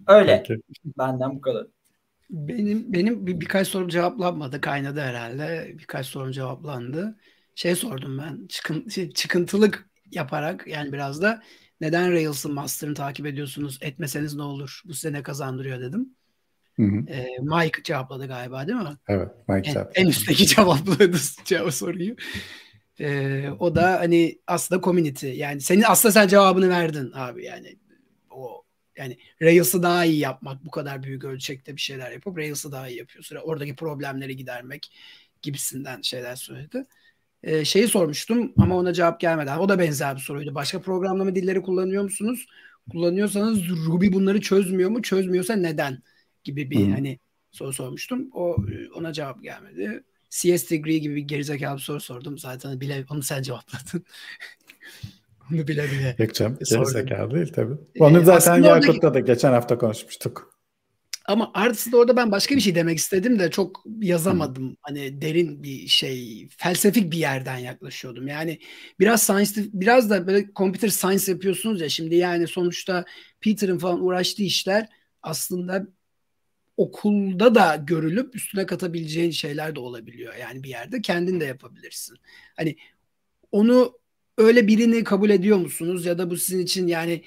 Öyle. Peki. Benden bu kadar. Benim benim bir, birkaç sorum cevaplanmadı. Kaynadı herhalde. Birkaç sorum cevaplandı. Şey sordum ben. Çıkın, şey, çıkıntılık yaparak yani biraz da neden Rails'ın master'ını takip ediyorsunuz? Etmeseniz ne olur? Bu size ne kazandırıyor dedim. Hı hı. E, Mike cevapladı galiba değil mi? Evet. Mike cevapladı. En, en üstteki cevapladı cevap soruyu. E, o da hani aslında community. Yani senin aslında sen cevabını verdin abi yani. O yani Rails'ı daha iyi yapmak bu kadar büyük ölçekte bir şeyler yapıp Rails'ı daha iyi yapıyorsun. Oradaki problemleri gidermek gibisinden şeyler söyledi. Ee, şeyi sormuştum ama ona cevap gelmedi. O da benzer bir soruydu. Başka programlama dilleri kullanıyor musunuz? Kullanıyorsanız Ruby bunları çözmüyor mu? Çözmüyorsa neden? Gibi bir Hı. hani soru sormuştum. O ona cevap gelmedi. CS degree gibi bir gerizekalı bir soru sordum. Zaten bile onu sen cevapladın. onu bile bile. Yok canım gerizekalı değil tabii. Ee, onu zaten ee, Yakut'ta oradaki... da geçen hafta konuşmuştuk. Ama artısı orada ben başka bir şey demek istedim de çok yazamadım. Hı. Hani derin bir şey, felsefik bir yerden yaklaşıyordum. Yani biraz science, biraz da böyle computer science yapıyorsunuz ya şimdi yani sonuçta Peter'ın falan uğraştığı işler aslında okulda da görülüp üstüne katabileceğin şeyler de olabiliyor. Yani bir yerde kendin de yapabilirsin. Hani onu öyle birini kabul ediyor musunuz ya da bu sizin için yani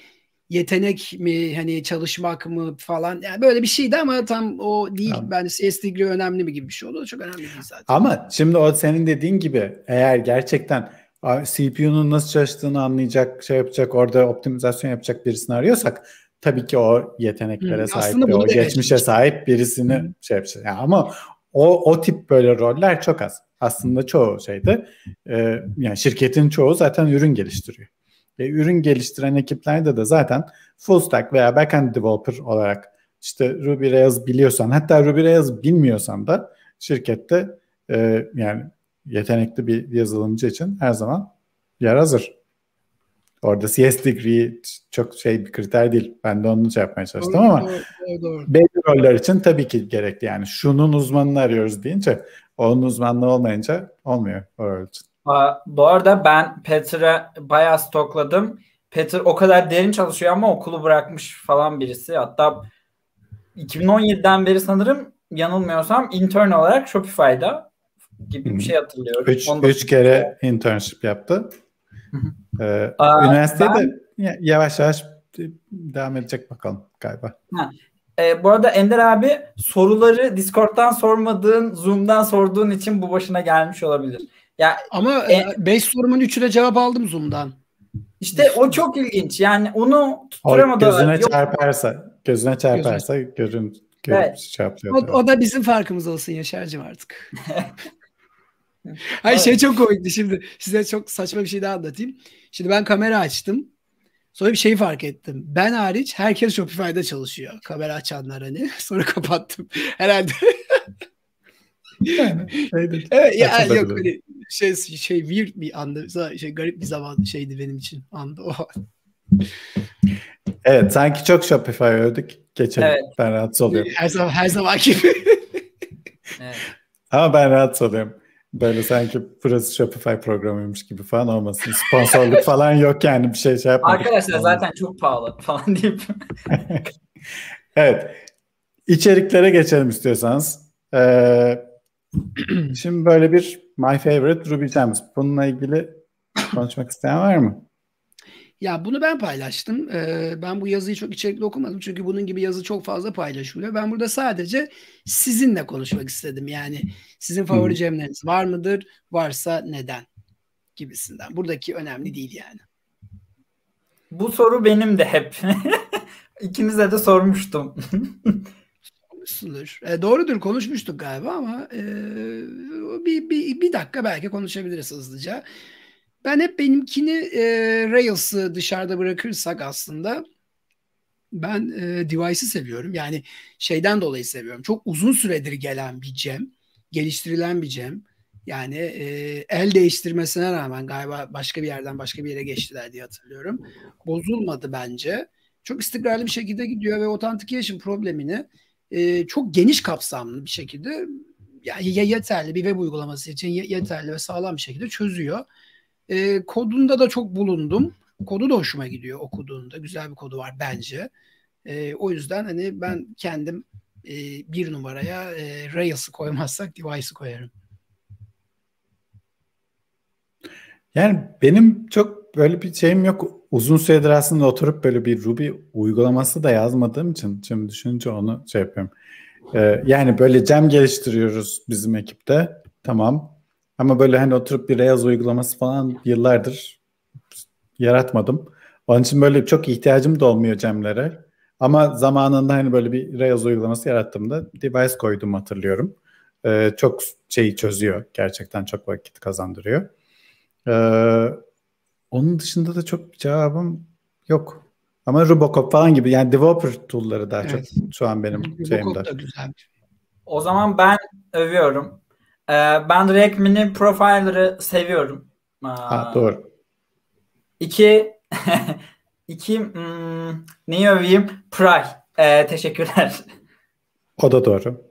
yetenek mi hani çalışmak mı falan yani böyle bir şeydi ama tam o değil tamam. bence CS degree önemli mi gibi bir şey oldu çok önemli değil zaten. Ama şimdi o senin dediğin gibi eğer gerçekten CPU'nun nasıl çalıştığını anlayacak, şey yapacak, orada optimizasyon yapacak birisini arıyorsak tabii ki o yeteneklere hmm, sahip, o geçmişe sahip birisini hmm. şey yapacak. Yani ama o o tip böyle roller çok az. Aslında çoğu şeyde e, yani şirketin çoğu zaten ürün geliştiriyor. E, ürün geliştiren ekiplerde de zaten full stack veya backend developer olarak işte Ruby Rails biliyorsan hatta Ruby Rails bilmiyorsan da şirkette e, yani yetenekli bir yazılımcı için her zaman yer hazır. Orada CS degree çok şey bir kriter değil. Ben de onu şey yapmaya çalıştım doğru, ama doğru, doğru. belli roller için tabii ki gerekli. Yani şunun uzmanını arıyoruz deyince onun uzmanlığı olmayınca olmuyor o rol için. Bu arada ben Peter'e bayağı stokladım. Peter o kadar derin çalışıyor ama okulu bırakmış falan birisi. Hatta 2017'den beri sanırım yanılmıyorsam intern olarak Shopify'da gibi bir şey hatırlıyorum. Üç, üç kere internship yaptı. Ee, Aa, üniversitede ben, yavaş yavaş devam edecek bakalım galiba. Ha. E, bu arada Ender abi soruları Discord'dan sormadığın, Zoom'dan sorduğun için bu başına gelmiş olabilir. Ya Ama 5 e, sorumun 3'üne cevap aldım Zoom'dan. İşte o çok ilginç. Yani onu tutturamadı. Gözüne Yok. çarparsa, gözüne çarparsa gözüne. görün, görün evet. şey O, o da bizim farkımız olsun Yaşar'cığım artık. Hayır şey çok komikti şimdi. Size çok saçma bir şey daha anlatayım. Şimdi ben kamera açtım. Sonra bir şeyi fark ettim. Ben hariç herkes Shopify'da çalışıyor. Kamera açanlar hani. Sonra kapattım. Herhalde. yani, evet, ya, yok hani şey şey weird bir andı. Şey garip bir zaman şeydi benim için andı o. Evet sanki çok Shopify övdük. Geçelim. Evet. Ben rahatsız oluyorum. Her zaman her zaman gibi. evet. Ama ben rahatsız oluyorum. Böyle sanki burası Shopify programıymış gibi falan olmasın. Sponsorluk falan yok yani bir şey şey yapmadık. Arkadaşlar zaten çok pahalı falan deyip. evet. İçeriklere geçelim istiyorsanız. Ee, şimdi böyle bir My Favorite Ruby Gems. Bununla ilgili konuşmak isteyen var mı? Ya bunu ben paylaştım. Ee, ben bu yazıyı çok içerikli okumadım. Çünkü bunun gibi yazı çok fazla paylaşılıyor. Ben burada sadece sizinle konuşmak istedim. Yani sizin favori cemleriniz var mıdır? Varsa neden? Gibisinden. Buradaki önemli değil yani. Bu soru benim de hep. İkinize de sormuştum. Sormuşsundur. E, doğrudur konuşmuştuk galiba ama e, bir, bir, bir dakika belki konuşabiliriz hızlıca. Ben hep benimkini e, Rails'ı dışarıda bırakırsak aslında ben e, Device'ı seviyorum. Yani şeyden dolayı seviyorum. Çok uzun süredir gelen bir gem. Geliştirilen bir gem. Yani e, el değiştirmesine rağmen galiba başka bir yerden başka bir yere geçtiler diye hatırlıyorum. Bozulmadı bence. Çok istikrarlı bir şekilde gidiyor ve authentication problemini e, çok geniş kapsamlı bir şekilde yani yeterli bir web uygulaması için yeterli ve sağlam bir şekilde çözüyor. E, kodunda da çok bulundum. Kodu da hoşuma gidiyor okuduğunda. Güzel bir kodu var bence. E, o yüzden hani ben kendim e, bir numaraya e, Rails'ı koymazsak Device'ı koyarım. Yani benim çok böyle bir şeyim yok. Uzun süredir aslında oturup böyle bir Ruby uygulaması da yazmadığım için şimdi düşününce onu şey yapıyorum. Ee, yani böyle cem geliştiriyoruz bizim ekipte. Tamam. Ama böyle hani oturup bir Rails uygulaması falan yıllardır yaratmadım. Onun için böyle çok ihtiyacım da olmuyor Cem'lere. Ama zamanında hani böyle bir Rails uygulaması yarattığımda device koydum hatırlıyorum. Ee, çok şeyi çözüyor. Gerçekten çok vakit kazandırıyor. Ee, onun dışında da çok cevabım yok. Ama Robocop falan gibi yani developer tool'ları daha evet. çok şu an benim Robocop şeyimde. Da güzel. O zaman ben övüyorum. Ee, ben React Mini Profiler'ı seviyorum. Ha, doğru. İki, iki hmm, neyi öveyim? Pry. Ee, teşekkürler. O da doğru.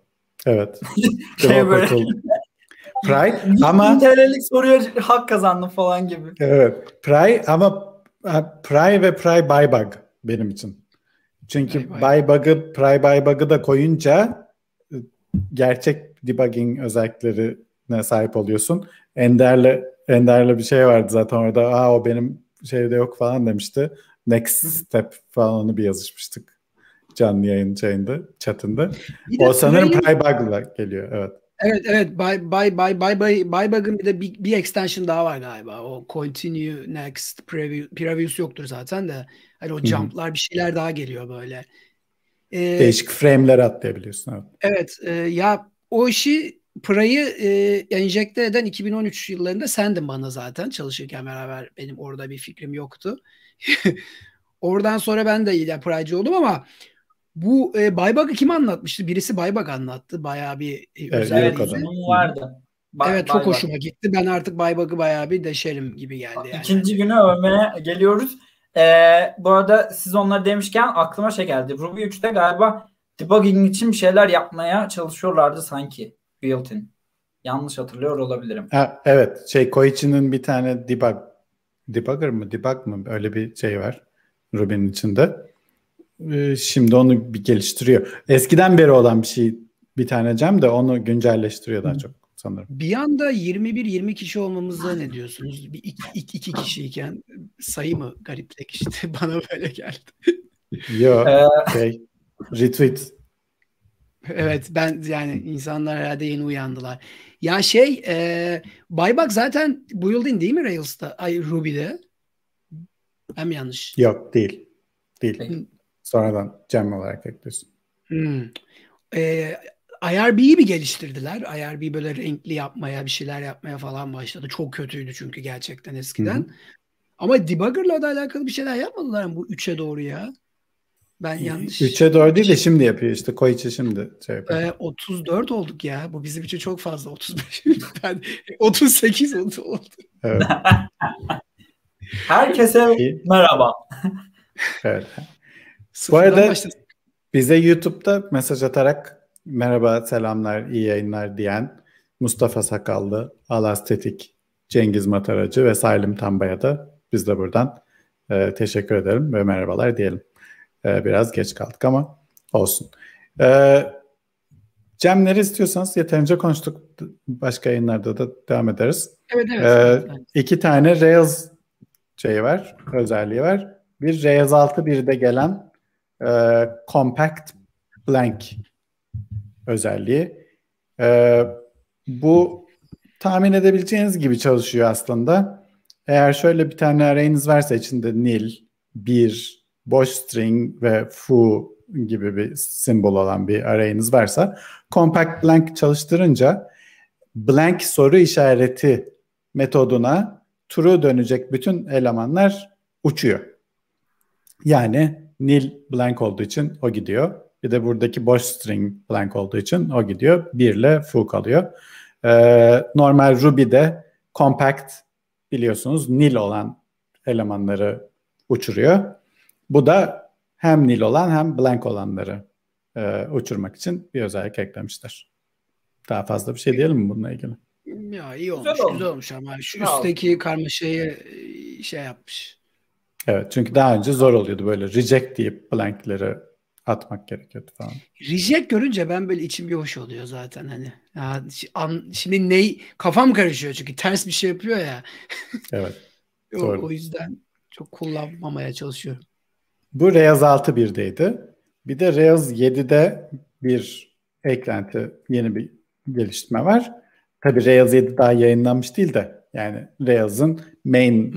Evet. şey böyle. Pry ama TL'lik soruya hak kazandım falan gibi. Evet. Pry ama Pry ve Pry by bug benim için. Çünkü by bug'ı Pry by bug'ı da koyunca gerçek debugging özelliklerine sahip oluyorsun. Ender'le Ender'le bir şey vardı zaten orada. Aa o benim şeyde yok falan demişti. Next step falan onu bir yazışmıştık. Canlı yayın şeyinde, chatinde. O sanırım Prybug'la geliyor. Evet. Evet evet By By By By By Bybug'ın bir de bir, bir extension daha var galiba. O continue next preview previous yoktur zaten de. Hani o jump'lar bir şeyler daha geliyor böyle. Ee, Değişik frame'ler atlayabiliyorsun. Evet. Evet e, ya o işi Pra'yı e, enjekte eden 2013 yıllarında sendin bana zaten çalışırken beraber benim orada bir fikrim yoktu. Oradan sonra ben de yani Pra'cı oldum ama bu e, Baybag'ı kim anlatmıştı? Birisi Baybag anlattı. Bayağı bir e, evet, özelliği. vardı. Ba- evet çok Baybag. hoşuma gitti. Ben artık Baybag'ı bayağı bir deşerim gibi geldi yani. İkinci güne övmeye geliyoruz. Ee, bu arada siz onları demişken aklıma şey geldi. Ruby 3'te galiba debugging için bir şeyler yapmaya çalışıyorlardı sanki. Built-in. Yanlış hatırlıyor olabilirim. Ha, evet. Şey Koichi'nin bir tane debug debugger mı debug mı öyle bir şey var Ruby'nin içinde. Ee, şimdi onu bir geliştiriyor. Eskiden beri olan bir şey bir tane Cem de onu güncelleştiriyor daha çok sanırım. Bir anda 21-20 kişi olmamızda ne diyorsunuz? Bir iki, iki, iki kişiyken sayı mı garipleşti? Bana böyle geldi. Yok. Ee, şey, retweet. Evet ben yani insanlar herhalde yeni uyandılar. Ya şey e, Buyback zaten built-in değil mi Rails'ta? Ay Ruby'de. Hem yanlış. Yok değil. Değil. Sonradan Cem olarak ekliyorsun. Hmm. E, IRB'yi mi geliştirdiler? IRB böyle renkli yapmaya, bir şeyler yapmaya falan başladı. Çok kötüydü çünkü gerçekten eskiden. Hı-hı. Ama debugger'la da alakalı bir şeyler yapmadılar mı bu 3'e doğru ya? Ben yanlış. 3'e doğru değil de şimdi yapıyor işte. Koichi şimdi şey yapıyor. Ee, 34 olduk ya. Bu bizim için çok fazla. 35. ben 38 oldu. Evet. Herkese merhaba. evet. Bu arada bize YouTube'da mesaj atarak merhaba, selamlar, iyi yayınlar diyen Mustafa Sakallı, Alas Tetik, Cengiz Mataracı ve Salim Tamba'ya da biz de buradan e, teşekkür ederim ve merhabalar diyelim. E, biraz geç kaldık ama olsun. E, Cem nere istiyorsanız yeterince konuştuk. Başka yayınlarda da devam ederiz. Evet evet. E, evet. İki tane Rails şey var, özelliği var. Bir Rails 6.1'de gelen e, Compact Blank özelliği. E, bu tahmin edebileceğiniz gibi çalışıyor aslında. Eğer şöyle bir tane arayınız varsa içinde nil, bir, boş string ve foo gibi bir simbol olan bir arayınız varsa compact blank çalıştırınca blank soru işareti metoduna true dönecek bütün elemanlar uçuyor. Yani nil blank olduğu için o gidiyor. Bir de buradaki boş string blank olduğu için o gidiyor. Bir ile foo kalıyor. Ee, normal Ruby'de compact biliyorsunuz nil olan elemanları uçuruyor. Bu da hem nil olan hem blank olanları e, uçurmak için bir özellik eklemişler. Daha fazla bir şey diyelim mi bununla ilgili? Ya iyi olmuş, güzel, güzel olmuş ama şu üstteki karmaşayı e, şey yapmış. Evet çünkü daha önce zor oluyordu böyle reject deyip blankleri atmak gerekiyordu falan. Reject görünce ben böyle içim bir hoş oluyor zaten hani. Ya, şimdi ne kafam karışıyor çünkü ters bir şey yapıyor ya. Evet. o, o yüzden çok kullanmamaya çalışıyorum. Bu Rails 6.1'deydi. Bir de Rails 7'de bir eklenti, yeni bir geliştirme var. Tabii Rails 7 daha yayınlanmış değil de yani Rails'ın main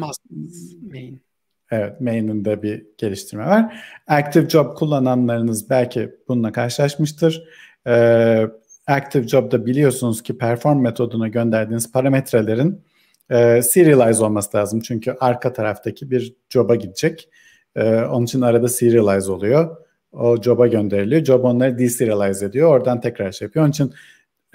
main Evet, main'inde bir geliştirme var. Active Job kullananlarınız belki bununla karşılaşmıştır. Ee, Active Job'da biliyorsunuz ki perform metoduna gönderdiğiniz parametrelerin e, serialize olması lazım. Çünkü arka taraftaki bir job'a gidecek. E, onun için arada serialize oluyor. O job'a gönderiliyor. Job onları deserialize ediyor. Oradan tekrar şey yapıyor. Onun için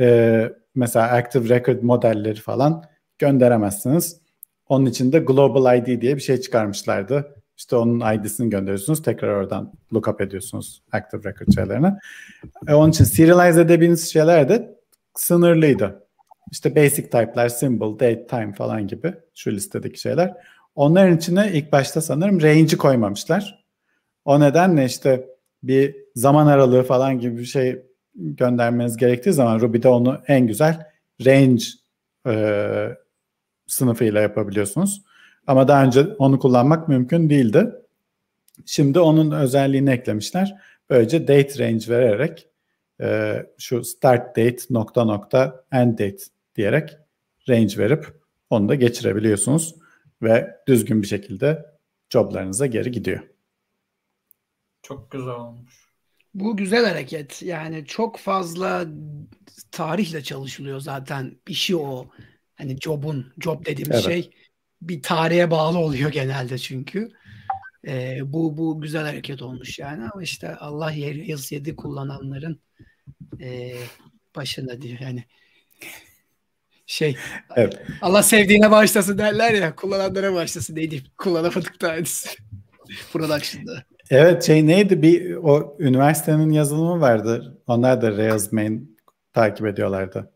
e, mesela Active Record modelleri falan gönderemezsiniz. Onun için de Global ID diye bir şey çıkarmışlardı. İşte onun ID'sini gönderiyorsunuz. Tekrar oradan lookup ediyorsunuz Active Record şeylerini. E, onun için serialize edebildiğiniz şeyler de sınırlıydı. İşte basic type'lar, symbol, date, time falan gibi şu listedeki şeyler. Onların içine ilk başta sanırım range'i koymamışlar. O nedenle işte bir zaman aralığı falan gibi bir şey göndermeniz gerektiği zaman Ruby'de onu en güzel range e, sınıfıyla yapabiliyorsunuz. Ama daha önce onu kullanmak mümkün değildi. Şimdi onun özelliğini eklemişler. Böylece date range vererek e, şu start date nokta nokta end date diyerek range verip onu da geçirebiliyorsunuz ve düzgün bir şekilde joblarınıza geri gidiyor. Çok güzel olmuş. Bu güzel hareket. Yani çok fazla tarihle çalışılıyor zaten. İşi o. Hani job'un, job dediğimiz evet. şey bir tarihe bağlı oluyor genelde çünkü. Ee, bu bu güzel hareket olmuş yani ama işte Allah yaz yedi kullananların e, başına diyor yani şey evet. Allah sevdiğine başlasın derler ya kullananlara başlasın neydi kullanamadık da aynısı production'da. Evet şey neydi bir o üniversitenin yazılımı vardı. Onlar da Rails main takip ediyorlardı.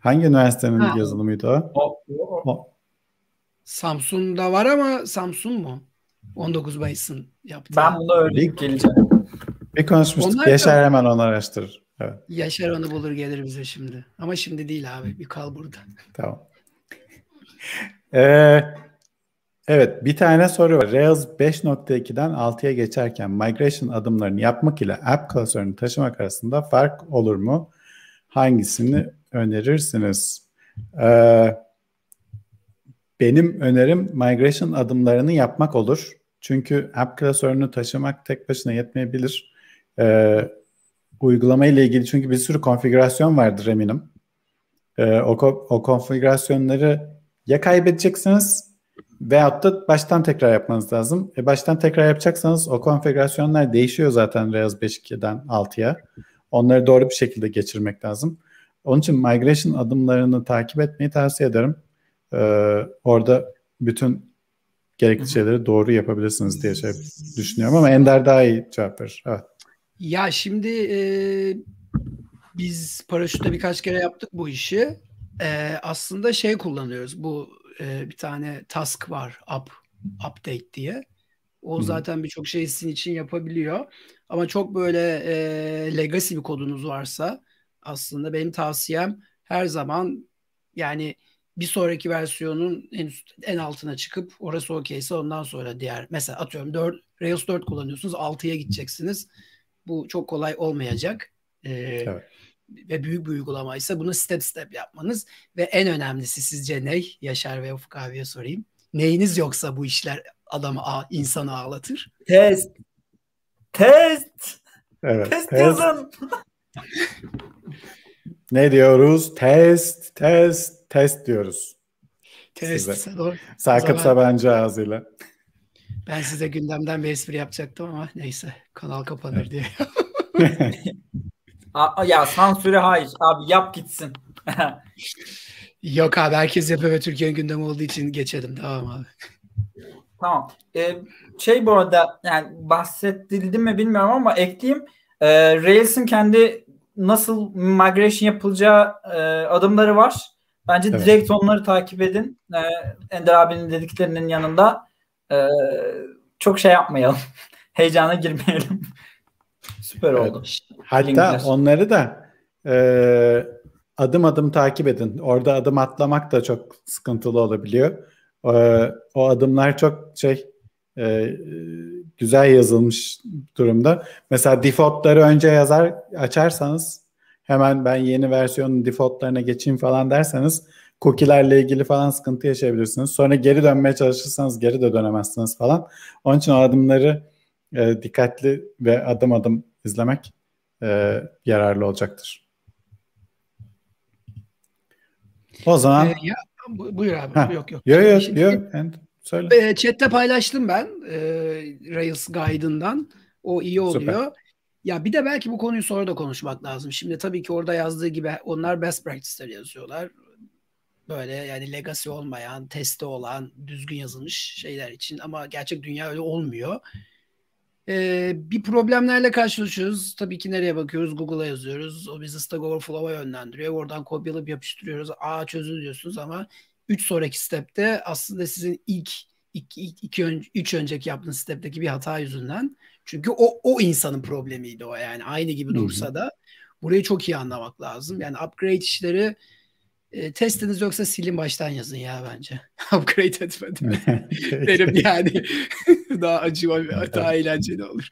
Hangi üniversitenin ha. yazılımıydı o? O, o. o. Samsun'da var ama Samsun mu? 19 Mayıs'ın yaptığı. Ben bunu öğrenip geleceğim. Bir konuşmuştuk. Onlar Yaşar da... hemen onu araştırır. Evet. Yaşar onu bulur gelir bize şimdi. Ama şimdi değil abi. Bir kal burada. Tamam. ee, evet bir tane soru var. Rails 5.2'den 6'ya geçerken migration adımlarını yapmak ile app klasörünü taşımak arasında fark olur mu? Hangisini önerirsiniz? Ee, benim önerim migration adımlarını yapmak olur. Çünkü app klasörünü taşımak tek başına yetmeyebilir. Ee, uygulama ile ilgili çünkü bir sürü konfigürasyon vardır eminim. Ee, o, o konfigürasyonları ya kaybedeceksiniz veyahut da baştan tekrar yapmanız lazım. E baştan tekrar yapacaksanız o konfigürasyonlar değişiyor zaten Rails 5.2'den 6'ya. Onları doğru bir şekilde geçirmek lazım. Onun için migration adımlarını takip etmeyi tavsiye ederim. Ee, orada bütün gerekli şeyleri doğru yapabilirsiniz diye şey düşünüyorum ama Ender daha iyi cevap verir. Evet. Ya şimdi e, biz paraşütte birkaç kere yaptık bu işi. E, aslında şey kullanıyoruz. Bu e, bir tane task var. Up, update diye. O Hı. zaten birçok şey sizin için yapabiliyor. Ama çok böyle e, legacy bir kodunuz varsa aslında benim tavsiyem her zaman yani bir sonraki versiyonun en üst, en altına çıkıp orası okeyse ondan sonra diğer mesela atıyorum 4 Rails 4 kullanıyorsunuz 6'ya gideceksiniz. Bu çok kolay olmayacak. Ee, evet. Ve büyük bir uygulamaysa bunu step step yapmanız ve en önemlisi sizce ne? Yaşar ve Ufuk abiye sorayım. Neyiniz yoksa bu işler adamı insanı ağlatır? Test. Test. Evet. Test, test. yazın. ne diyoruz? Test, test, test diyoruz. Test. Size. Doğru. Sakıp Sabancı ağzıyla. Ben size gündemden bir espri yapacaktım ama neyse kanal kapanır diye. ya sansüre hayır abi yap gitsin. Yok abi herkes yapıyor ve Türkiye'nin gündemi olduğu için geçelim tamam abi. Tamam. Ee, şey bu arada yani bahsedildi mi bilmiyorum ama ekleyeyim. Ee, Rails'in kendi nasıl migration yapılacağı e, adımları var. Bence evet. direkt onları takip edin. Ee, Ender abinin dediklerinin yanında e, çok şey yapmayalım. Heyecana girmeyelim. Süper evet. oldu. Hatta Linkler. onları da e, adım adım takip edin. Orada adım atlamak da çok sıkıntılı olabiliyor. E, o adımlar çok şey e, güzel yazılmış durumda. Mesela defaultları önce yazar açarsanız hemen ben yeni versiyonun defaultlarına geçeyim falan derseniz cookie'lerle ilgili falan sıkıntı yaşayabilirsiniz. Sonra geri dönmeye çalışırsanız geri de dönemezsiniz falan. Onun için o adımları e, dikkatli ve adım adım izlemek e, yararlı olacaktır. O zaman... Ee, ya, buyur abi. Ha. Yok yok. Yok yok. yok. Söyle. E, chat'te paylaştım ben e, Rails Guide'ından. O iyi oluyor. Süper. Ya bir de belki bu konuyu sonra da konuşmak lazım. Şimdi tabii ki orada yazdığı gibi onlar best practice'ler yazıyorlar böyle yani legacy olmayan, testi olan, düzgün yazılmış şeyler için ama gerçek dünya öyle olmuyor. Ee, bir problemlerle karşılaşıyoruz. Tabii ki nereye bakıyoruz? Google'a yazıyoruz. O bizi Stack Overflow'a yönlendiriyor. Oradan kopyalayıp yapıştırıyoruz. Aa çözün diyorsunuz ama 3 sonraki stepte aslında sizin ilk 2 iki, ön, üç önceki yaptığınız stepteki bir hata yüzünden. Çünkü o o insanın problemiydi o yani. Aynı gibi dursa da burayı çok iyi anlamak lazım. Yani upgrade işleri E, testiniz yoksa silin baştan yazın ya bence. Upgrade etmeden. Derim yani. daha acı daha eğlenceli olur.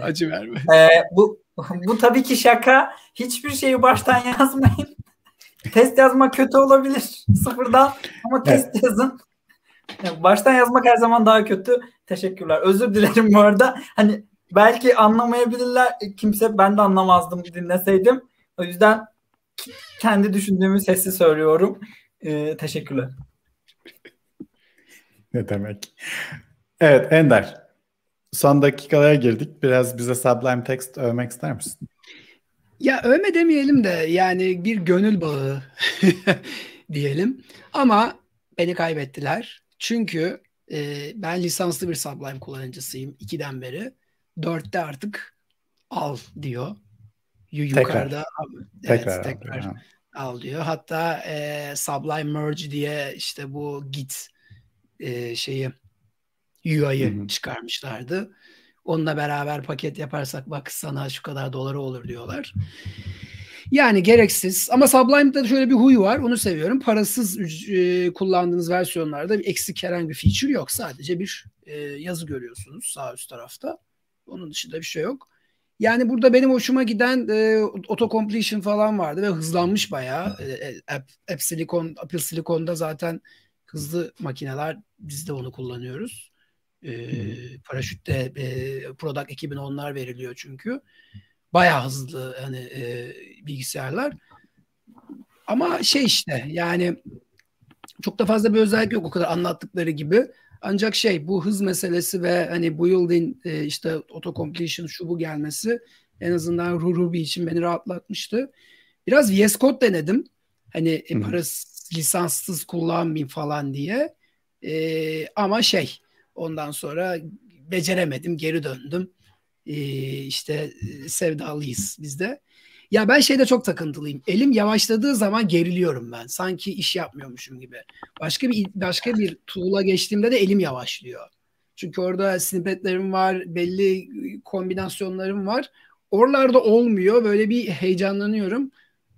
Acı verme. Ee, bu bu tabii ki şaka. Hiçbir şeyi baştan yazmayın. test yazmak kötü olabilir sıfırdan ama test evet. yazın. baştan yazmak her zaman daha kötü. Teşekkürler. Özür dilerim bu arada. Hani belki anlamayabilirler. Kimse ben de anlamazdım dinleseydim. O yüzden kendi düşündüğümü sesli söylüyorum. Ee, teşekkürler. ne demek. Evet Ender. Son dakikalara girdik. Biraz bize Sublime Text övmek ister misin? Ya övme demeyelim de yani bir gönül bağı diyelim. Ama beni kaybettiler. Çünkü e, ben lisanslı bir Sublime kullanıcısıyım ikiden beri. Dörtte artık al diyor. Yukarıda evet, tekrar, tekrar al, al diyor. Hatta e, Sublime Merge diye işte bu Git e, şeyi UI'yi çıkarmışlardı. Onunla beraber paket yaparsak bak sana şu kadar doları olur diyorlar. Yani gereksiz. Ama Sublime'da şöyle bir huy var. Onu seviyorum. Parasız e, kullandığınız versiyonlarda bir eksik herhangi bir feature yok. Sadece bir e, yazı görüyorsunuz sağ üst tarafta. Onun dışında bir şey yok. Yani burada benim hoşuma giden e, auto completion falan vardı ve hızlanmış bayağı. E, e, App, App Silicon, Apple Silicon'da zaten hızlı makineler biz de onu kullanıyoruz. E, paraşütte e, product ekibine onlar veriliyor çünkü. Bayağı hızlı hani e, bilgisayarlar. Ama şey işte yani çok da fazla bir özellik yok o kadar anlattıkları gibi. Ancak şey bu hız meselesi ve hani bu yıldın e, işte auto completion şu bu gelmesi en azından Ruby için beni rahatlatmıştı. Biraz VS Code denedim. Hani e, parası lisanssız kullanmayayım falan diye. E, ama şey ondan sonra beceremedim geri döndüm. E, işte e, sevdalıyız bizde. Ya ben şeyde çok takıntılıyım. Elim yavaşladığı zaman geriliyorum ben. Sanki iş yapmıyormuşum gibi. Başka bir başka bir tool'a geçtiğimde de elim yavaşlıyor. Çünkü orada snippetlerim var, belli kombinasyonlarım var. Oralarda olmuyor. Böyle bir heyecanlanıyorum.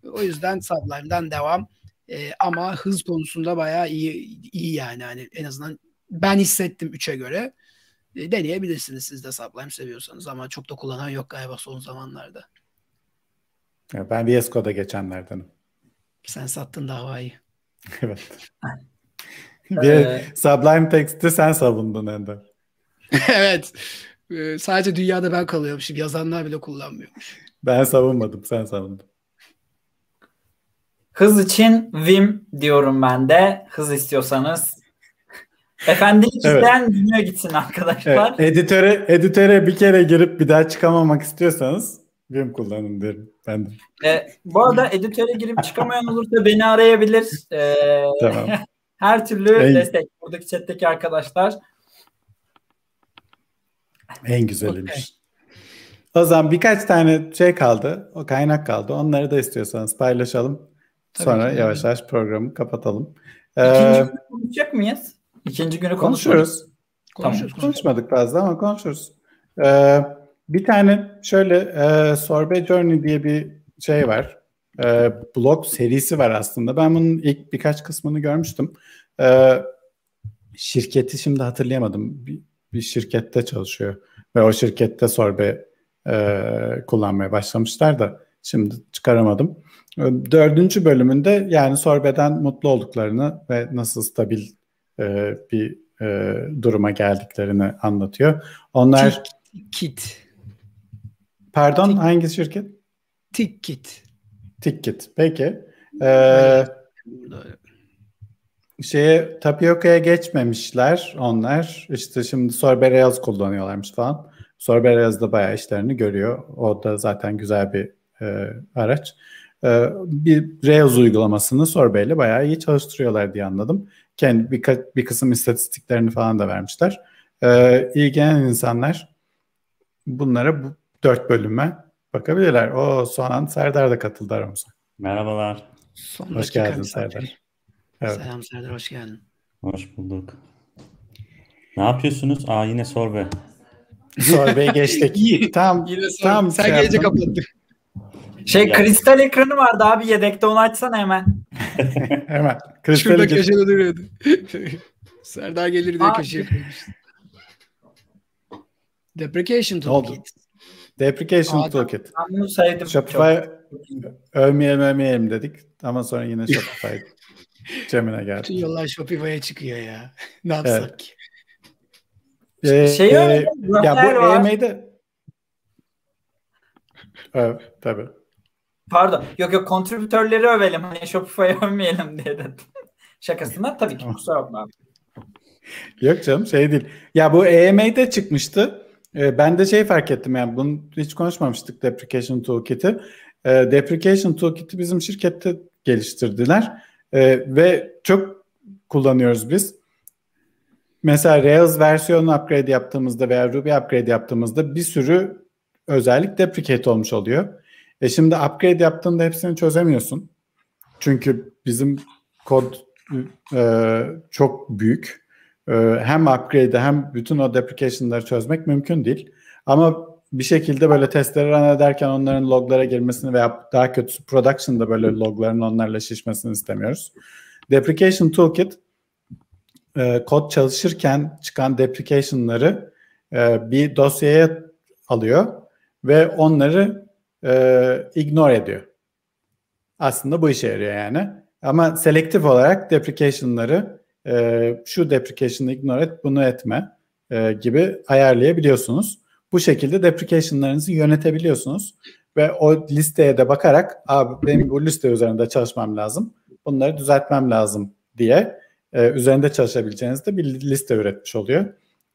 O yüzden Sublime'dan devam. Ee, ama hız konusunda bayağı iyi iyi yani. hani en azından ben hissettim 3'e göre. E, deneyebilirsiniz siz de Sublime seviyorsanız ama çok da kullanan yok galiba son zamanlarda. Ben VS Code'a geçenlerdenim. Sen sattın davayı. evet. Bir ee, Sublime Text'i sen savundun Ender. evet. Ee, sadece dünyada ben kalıyormuşum. Yazanlar bile kullanmıyormuş. Ben savunmadım. Sen savundun. Hız için Vim diyorum ben de. Hız istiyorsanız. Efendilik evet. isteyen dünya gitsin arkadaşlar. Evet. Editöre, editöre bir kere girip bir daha çıkamamak istiyorsanız Vim kullanın derim ben de. E, bu arada editöre girip çıkamayan olursa beni arayabilir. E, tamam. Her türlü en, destek. Buradaki chatteki arkadaşlar. En güzeliymiş. Okay. O zaman birkaç tane şey kaldı. O kaynak kaldı. Onları da istiyorsanız paylaşalım. Tabii Sonra ki. yavaş yavaş programı kapatalım. İkinci ee, günü konuşacak mıyız? İkinci günü konuşuruz. Konuşuruz. Tamam. Konuşmadık fazla ama konuşuruz. Ee, bir tane şöyle e, Sorbet Journey diye bir şey var. E, blog serisi var aslında. Ben bunun ilk birkaç kısmını görmüştüm. E, şirketi şimdi hatırlayamadım. Bir, bir şirkette çalışıyor. Ve o şirkette Sorbe e, kullanmaya başlamışlar da şimdi çıkaramadım. Dördüncü bölümünde yani Sorbe'den mutlu olduklarını ve nasıl stabil e, bir e, duruma geldiklerini anlatıyor. Onlar Kit. Pardon Tik, hangi şirket? Tikkit. Tikkit. Peki. Ee, şeye Tapioka'ya geçmemişler onlar. İşte şimdi Sorbereyaz kullanıyorlarmış falan. Sorbereyaz da bayağı işlerini görüyor. O da zaten güzel bir e, araç. E, bir Rails uygulamasını Sorbet ile bayağı iyi çalıştırıyorlar diye anladım. Kendi bir, bir kısım istatistiklerini falan da vermişler. E, ilgilenen insanlar bunlara bu dört bölüme bakabilirler. O son an Serdar da katıldı aramıza. Merhabalar. Son hoş geldin Serdar. Evet. Selam Serdar, hoş geldin. Hoş bulduk. Ne yapıyorsunuz? Aa yine sorbe. Sorbe'ye geçtik. tam yine sor. tam sen şey gece kapattık. Şey ya. kristal ekranı vardı abi yedekte onu açsana hemen. Hemen. Şurada Kristali gir. köşede duruyordu. Serdar gelir diye köşeye koymuş. Deprecation toolkit. Deprecation Aa, Toolkit. Ben bunu sevdim. Shopify övmeyelim övmeyelim dedik. Ama sonra yine Shopify Cem'ine Bütün geldi. yollar Shopify'a çıkıyor ya. Ne yapsak ki? Ee, Şey e, ya bu. EM'de Evet, tabii. Pardon. Yok yok kontribütörleri övelim. Hani Shopify'ı övmeyelim diye dedim. Şakasına tabii ki kusura bakma. Yok canım şey değil. Ya bu EMA'de çıkmıştı. Ee, ben de şey fark ettim yani bunu hiç konuşmamıştık Deprecation Toolkit'i. Ee, Deprecation Toolkit'i bizim şirkette geliştirdiler. Ee, ve çok kullanıyoruz biz. Mesela Rails versiyonu upgrade yaptığımızda veya Ruby upgrade yaptığımızda bir sürü özellik deprecate olmuş oluyor. E şimdi upgrade yaptığında hepsini çözemiyorsun. Çünkü bizim kod e, çok büyük. E, hem upgrade'i hem bütün o deprecation'ları çözmek mümkün değil. Ama bir şekilde böyle testleri run ederken onların loglara girmesini veya daha kötüsü production'da böyle logların onlarla şişmesini istemiyoruz. Deprecation Toolkit e, kod çalışırken çıkan deprecation'ları e, bir dosyaya alıyor ve onları e, ignore ediyor. Aslında bu işe yarıyor yani. Ama selektif olarak deprecation'ları e, şu deprecation'ı ignore et, bunu etme e, gibi ayarlayabiliyorsunuz. Bu şekilde deprecation'larınızı yönetebiliyorsunuz ve o listeye de bakarak abi benim bu liste üzerinde çalışmam lazım. Bunları düzeltmem lazım diye e, üzerinde çalışabileceğiniz de bir liste üretmiş oluyor.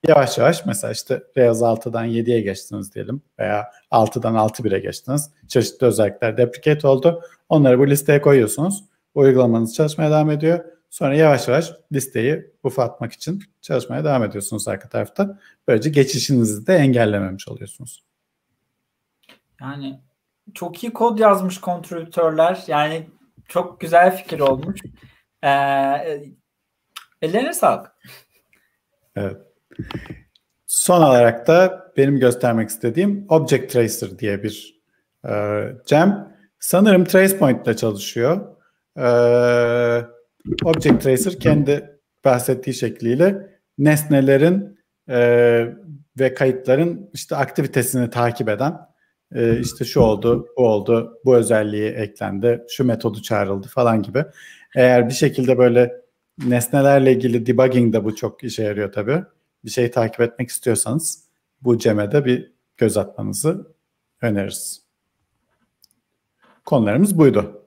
Yavaş yavaş mesela işte Rails 6'dan 7'ye geçtiniz diyelim veya 6'dan 6.1'e geçtiniz. Çeşitli özellikler deprecate oldu. Onları bu listeye koyuyorsunuz. Uygulamanız çalışmaya devam ediyor. Sonra yavaş yavaş listeyi ufaltmak için çalışmaya devam ediyorsunuz arka tarafta. Böylece geçişinizi de engellememiş oluyorsunuz. Yani çok iyi kod yazmış kontribütörler. Yani çok güzel fikir olmuş. Ee, ellerine sağlık. Evet. Son olarak da benim göstermek istediğim Object Tracer diye bir e, gem. Sanırım TracePoint ile çalışıyor. E, Object Tracer kendi bahsettiği şekliyle nesnelerin e, ve kayıtların işte aktivitesini takip eden e, işte şu oldu, bu oldu, bu özelliği eklendi, şu metodu çağrıldı falan gibi. Eğer bir şekilde böyle nesnelerle ilgili debugging de bu çok işe yarıyor tabii. Bir şeyi takip etmek istiyorsanız bu ceme de bir göz atmanızı öneririz. Konularımız buydu.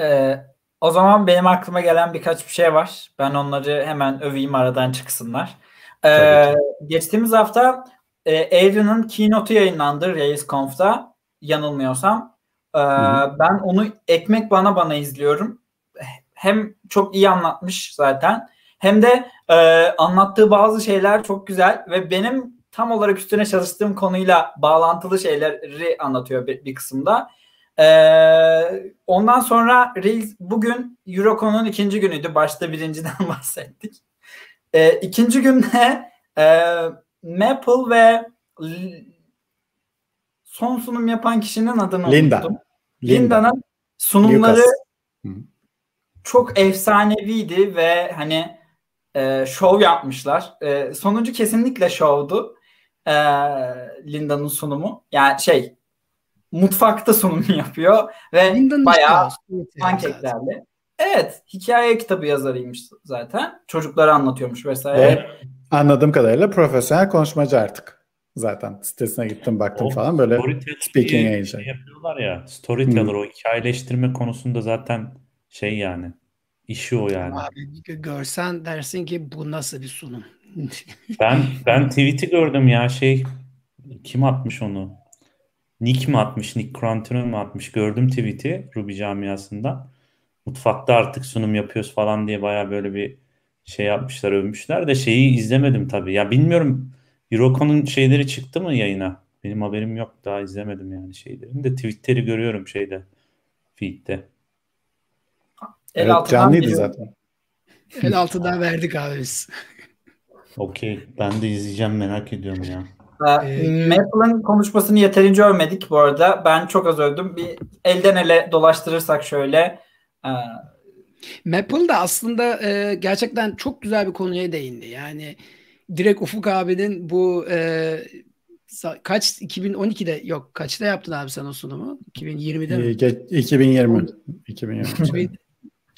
Ee, o zaman benim aklıma gelen birkaç bir şey var. Ben onları hemen öveyim aradan çıksınlar. Ee, geçtiğimiz hafta e, Adrian'ın keynote'u yayınlandı RailsConf'ta yanılmıyorsam. Ee, ben onu ekmek bana bana izliyorum. Hem çok iyi anlatmış zaten hem de e, anlattığı bazı şeyler çok güzel ve benim tam olarak üstüne çalıştığım konuyla bağlantılı şeyleri anlatıyor bir, bir kısımda. Ee, ondan sonra Reels bugün Eurocon'un ikinci günüydü. Başta birinciden bahsettik. Ee, ikinci günde e, Maple ve son sunum yapan kişinin adını Linda. unuttum. Linda. Linda'nın sunumları Lucas. Çok efsaneviydi ve hani e, şov yapmışlar. E, sonuncu kesinlikle şovdu. E, Linda'nın sunumu. Yani şey mutfakta sunum yapıyor ve Linda'nın bayağı zaten. pankeklerle. Evet, hikaye kitabı yazarıymış zaten. Çocuklara anlatıyormuş vesaire. Ve anladığım kadarıyla profesyonel konuşmacı artık. Zaten sitesine gittim baktım O falan böyle speaking diye age. şey yapıyorlar ya. Storyteller Hmm. o hikayeleştirme konusunda zaten şey yani. işi o yani. Abi gö- görsen dersin ki bu nasıl bir sunum. Ben ben tweet'i gördüm ya şey kim atmış onu? Nick mi atmış? Nick Crantino mu atmış? Gördüm tweet'i Ruby camiasında. Mutfakta artık sunum yapıyoruz falan diye baya böyle bir şey yapmışlar, övmüşler de şeyi izlemedim tabii. Ya bilmiyorum Eurocon'un şeyleri çıktı mı yayına? Benim haberim yok. Daha izlemedim yani şeylerini de tweetleri görüyorum şeyde feed'de. El Evet, canlıydı bir- zaten. El altından verdik abi biz. Okey. Ben de izleyeceğim merak ediyorum ya. Ee, Maple'ın konuşmasını yeterince övmedik bu arada. Ben çok az övdüm. Bir elden ele dolaştırırsak şöyle. e, Maple da aslında e, gerçekten çok güzel bir konuya değindi. Yani direkt Ufuk abinin bu e, kaç 2012'de yok kaçta yaptın abi sen o sunumu? 2020'de mi? 2020. 2020.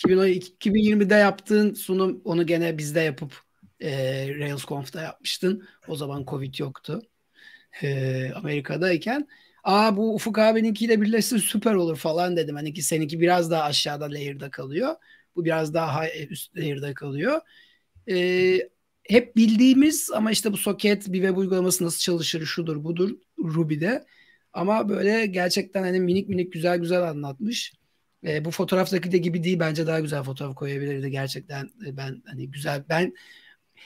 2020'de yaptığın sunum onu gene bizde yapıp e, RailsConf'da yapmıştın. O zaman Covid yoktu. E, Amerika'dayken. Aa bu Ufuk abininkiyle birleşsin süper olur falan dedim. Hani ki seninki biraz daha aşağıda layer'da kalıyor. Bu biraz daha üst layer'da kalıyor. E, hep bildiğimiz ama işte bu soket bir web uygulaması nasıl çalışır şudur budur Ruby'de. Ama böyle gerçekten hani minik minik güzel güzel anlatmış. E, bu fotoğraftaki de gibi değil bence daha güzel fotoğraf koyabilirdi gerçekten. E, ben hani güzel ben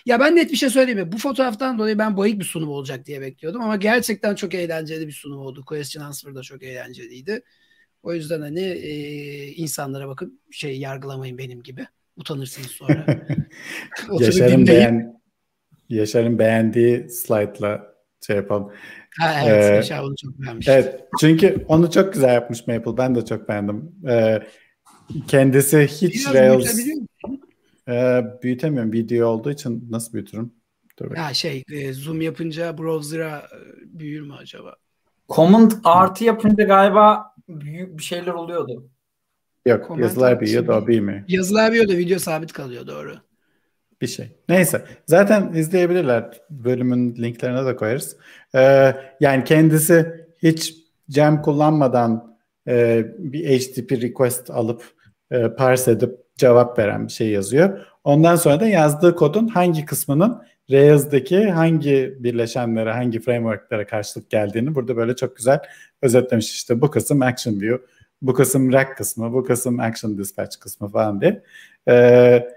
ya ben net bir şey söyleyeyim mi? Bu fotoğraftan dolayı ben bayık bir sunum olacak diye bekliyordum ama gerçekten çok eğlenceli bir sunum oldu. Question Answer da çok eğlenceliydi. O yüzden hani e, insanlara bakıp şey yargılamayın benim gibi. Utanırsınız sonra. Yaşar'ın beğen Yaşar'ın beğendiği slaytla şey yapalım. Ha, evet, ee, Yaşar onu çok beğenmiş. Evet, çünkü onu çok güzel yapmış Maple. Ben de çok beğendim. Ee, kendisi hiç Biraz Rails e, büyütemiyorum. Video olduğu için nasıl büyütürüm? Dur ya şey e, zoom yapınca browser'a e, büyür mü acaba? Command artı yapınca galiba büyük bir şeyler oluyordu. Yok Comment yazılar büyüyordu o büyümüyor. Yazılar büyüyordu video sabit kalıyor doğru. Bir şey. Neyse. Zaten izleyebilirler. Bölümün linklerine de koyarız. Ee, yani kendisi hiç Jam kullanmadan e, bir HTTP request alıp e, parse edip cevap veren bir şey yazıyor. Ondan sonra da yazdığı kodun hangi kısmının Rails'daki hangi birleşenlere, hangi framework'lere karşılık geldiğini burada böyle çok güzel özetlemiş. İşte bu kısım Action View, bu kısım Rack kısmı, bu kısım Action Dispatch kısmı falan diye. Ee,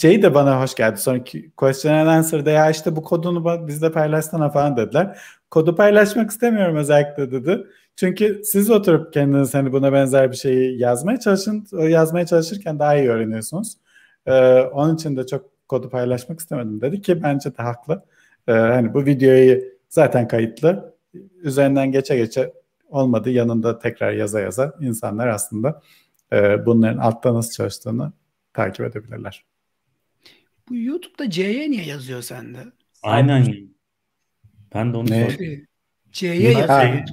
şey de bana hoş geldi. Sonraki question and answer'da ya işte bu kodunu bizde paylaşsana falan dediler. Kodu paylaşmak istemiyorum özellikle dedi. Çünkü siz oturup kendiniz hani buna benzer bir şeyi yazmaya çalışın. Yazmaya çalışırken daha iyi öğreniyorsunuz. Ee, onun için de çok kodu paylaşmak istemedim dedi ki bence de haklı. Ee, hani bu videoyu zaten kayıtlı. Üzerinden geçe geçe olmadı yanında tekrar yaza yaza insanlar aslında e, bunların altta nasıl çalıştığını takip edebilirler. Bu YouTube'da C'ye niye yazıyor sende? Aynen. Ben de onu ne? sordum. C'ye yazıyor.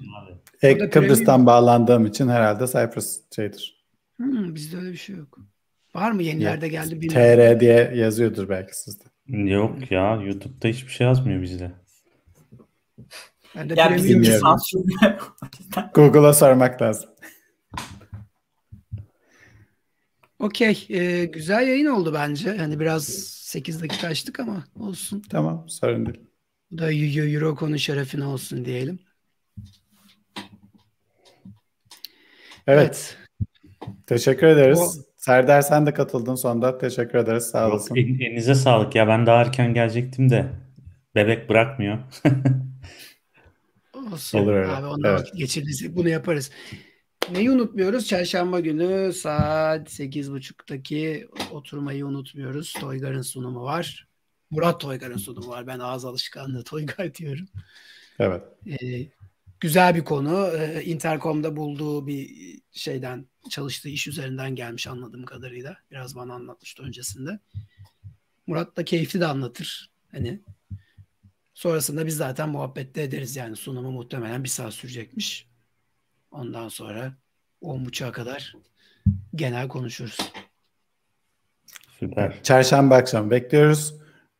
Ek Kıbrıs'tan premium... bağlandığım için herhalde Cyprus şeydir. Hmm, bizde öyle bir şey yok. Var mı yenilerde geldi bilmiyorum. TR diye yazıyordur belki sizde. Yok ya YouTube'da hiçbir şey yazmıyor bizde. Ben de ya bizim Google'a sormak lazım. Okey. Ee, güzel yayın oldu bence. Hani biraz 8 dakika açtık ama olsun. Tamam sorun değil. Bu da Euro konu şerefine olsun diyelim. Evet. Teşekkür ederiz. O... Serdar sen de katıldın sonunda. Teşekkür ederiz. Sağ olasın. Yok, elinize sağlık. Ya ben daha erken gelecektim de bebek bırakmıyor. Olsun. Olur öyle. Abi ondan evet. geçiririz. Bunu yaparız. Neyi unutmuyoruz? Çarşamba günü saat 8.30'daki oturmayı unutmuyoruz. Toygar'ın sunumu var. Murat Toygar'ın sunumu var. Ben ağız alışkanlığı Toygar diyorum. Evet. Ee, güzel bir konu. Ee, Intercom'da bulduğu bir şeyden çalıştığı iş üzerinden gelmiş anladığım kadarıyla. Biraz bana anlatmıştı öncesinde. Murat da keyifli de anlatır. Hani sonrasında biz zaten muhabbette ederiz yani sunumu muhtemelen bir saat sürecekmiş. Ondan sonra 10.30'a kadar genel konuşuruz. Süper. Çarşamba akşam bekliyoruz.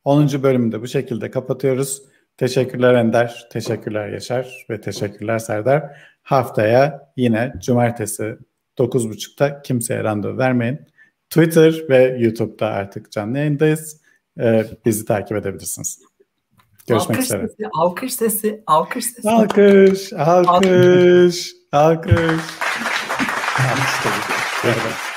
10. bölümde bu şekilde kapatıyoruz. Teşekkürler Ender, teşekkürler Yaşar ve teşekkürler Serdar. Haftaya yine cumartesi 9.30'da kimseye randevu vermeyin. Twitter ve YouTube'da artık canlı yayındayız. Ee, bizi takip edebilirsiniz. Görüşmek alkış üzere. Sesi, alkış sesi, alkış sesi. Alkış, alkış, alkış. Alkış. alkış tabii.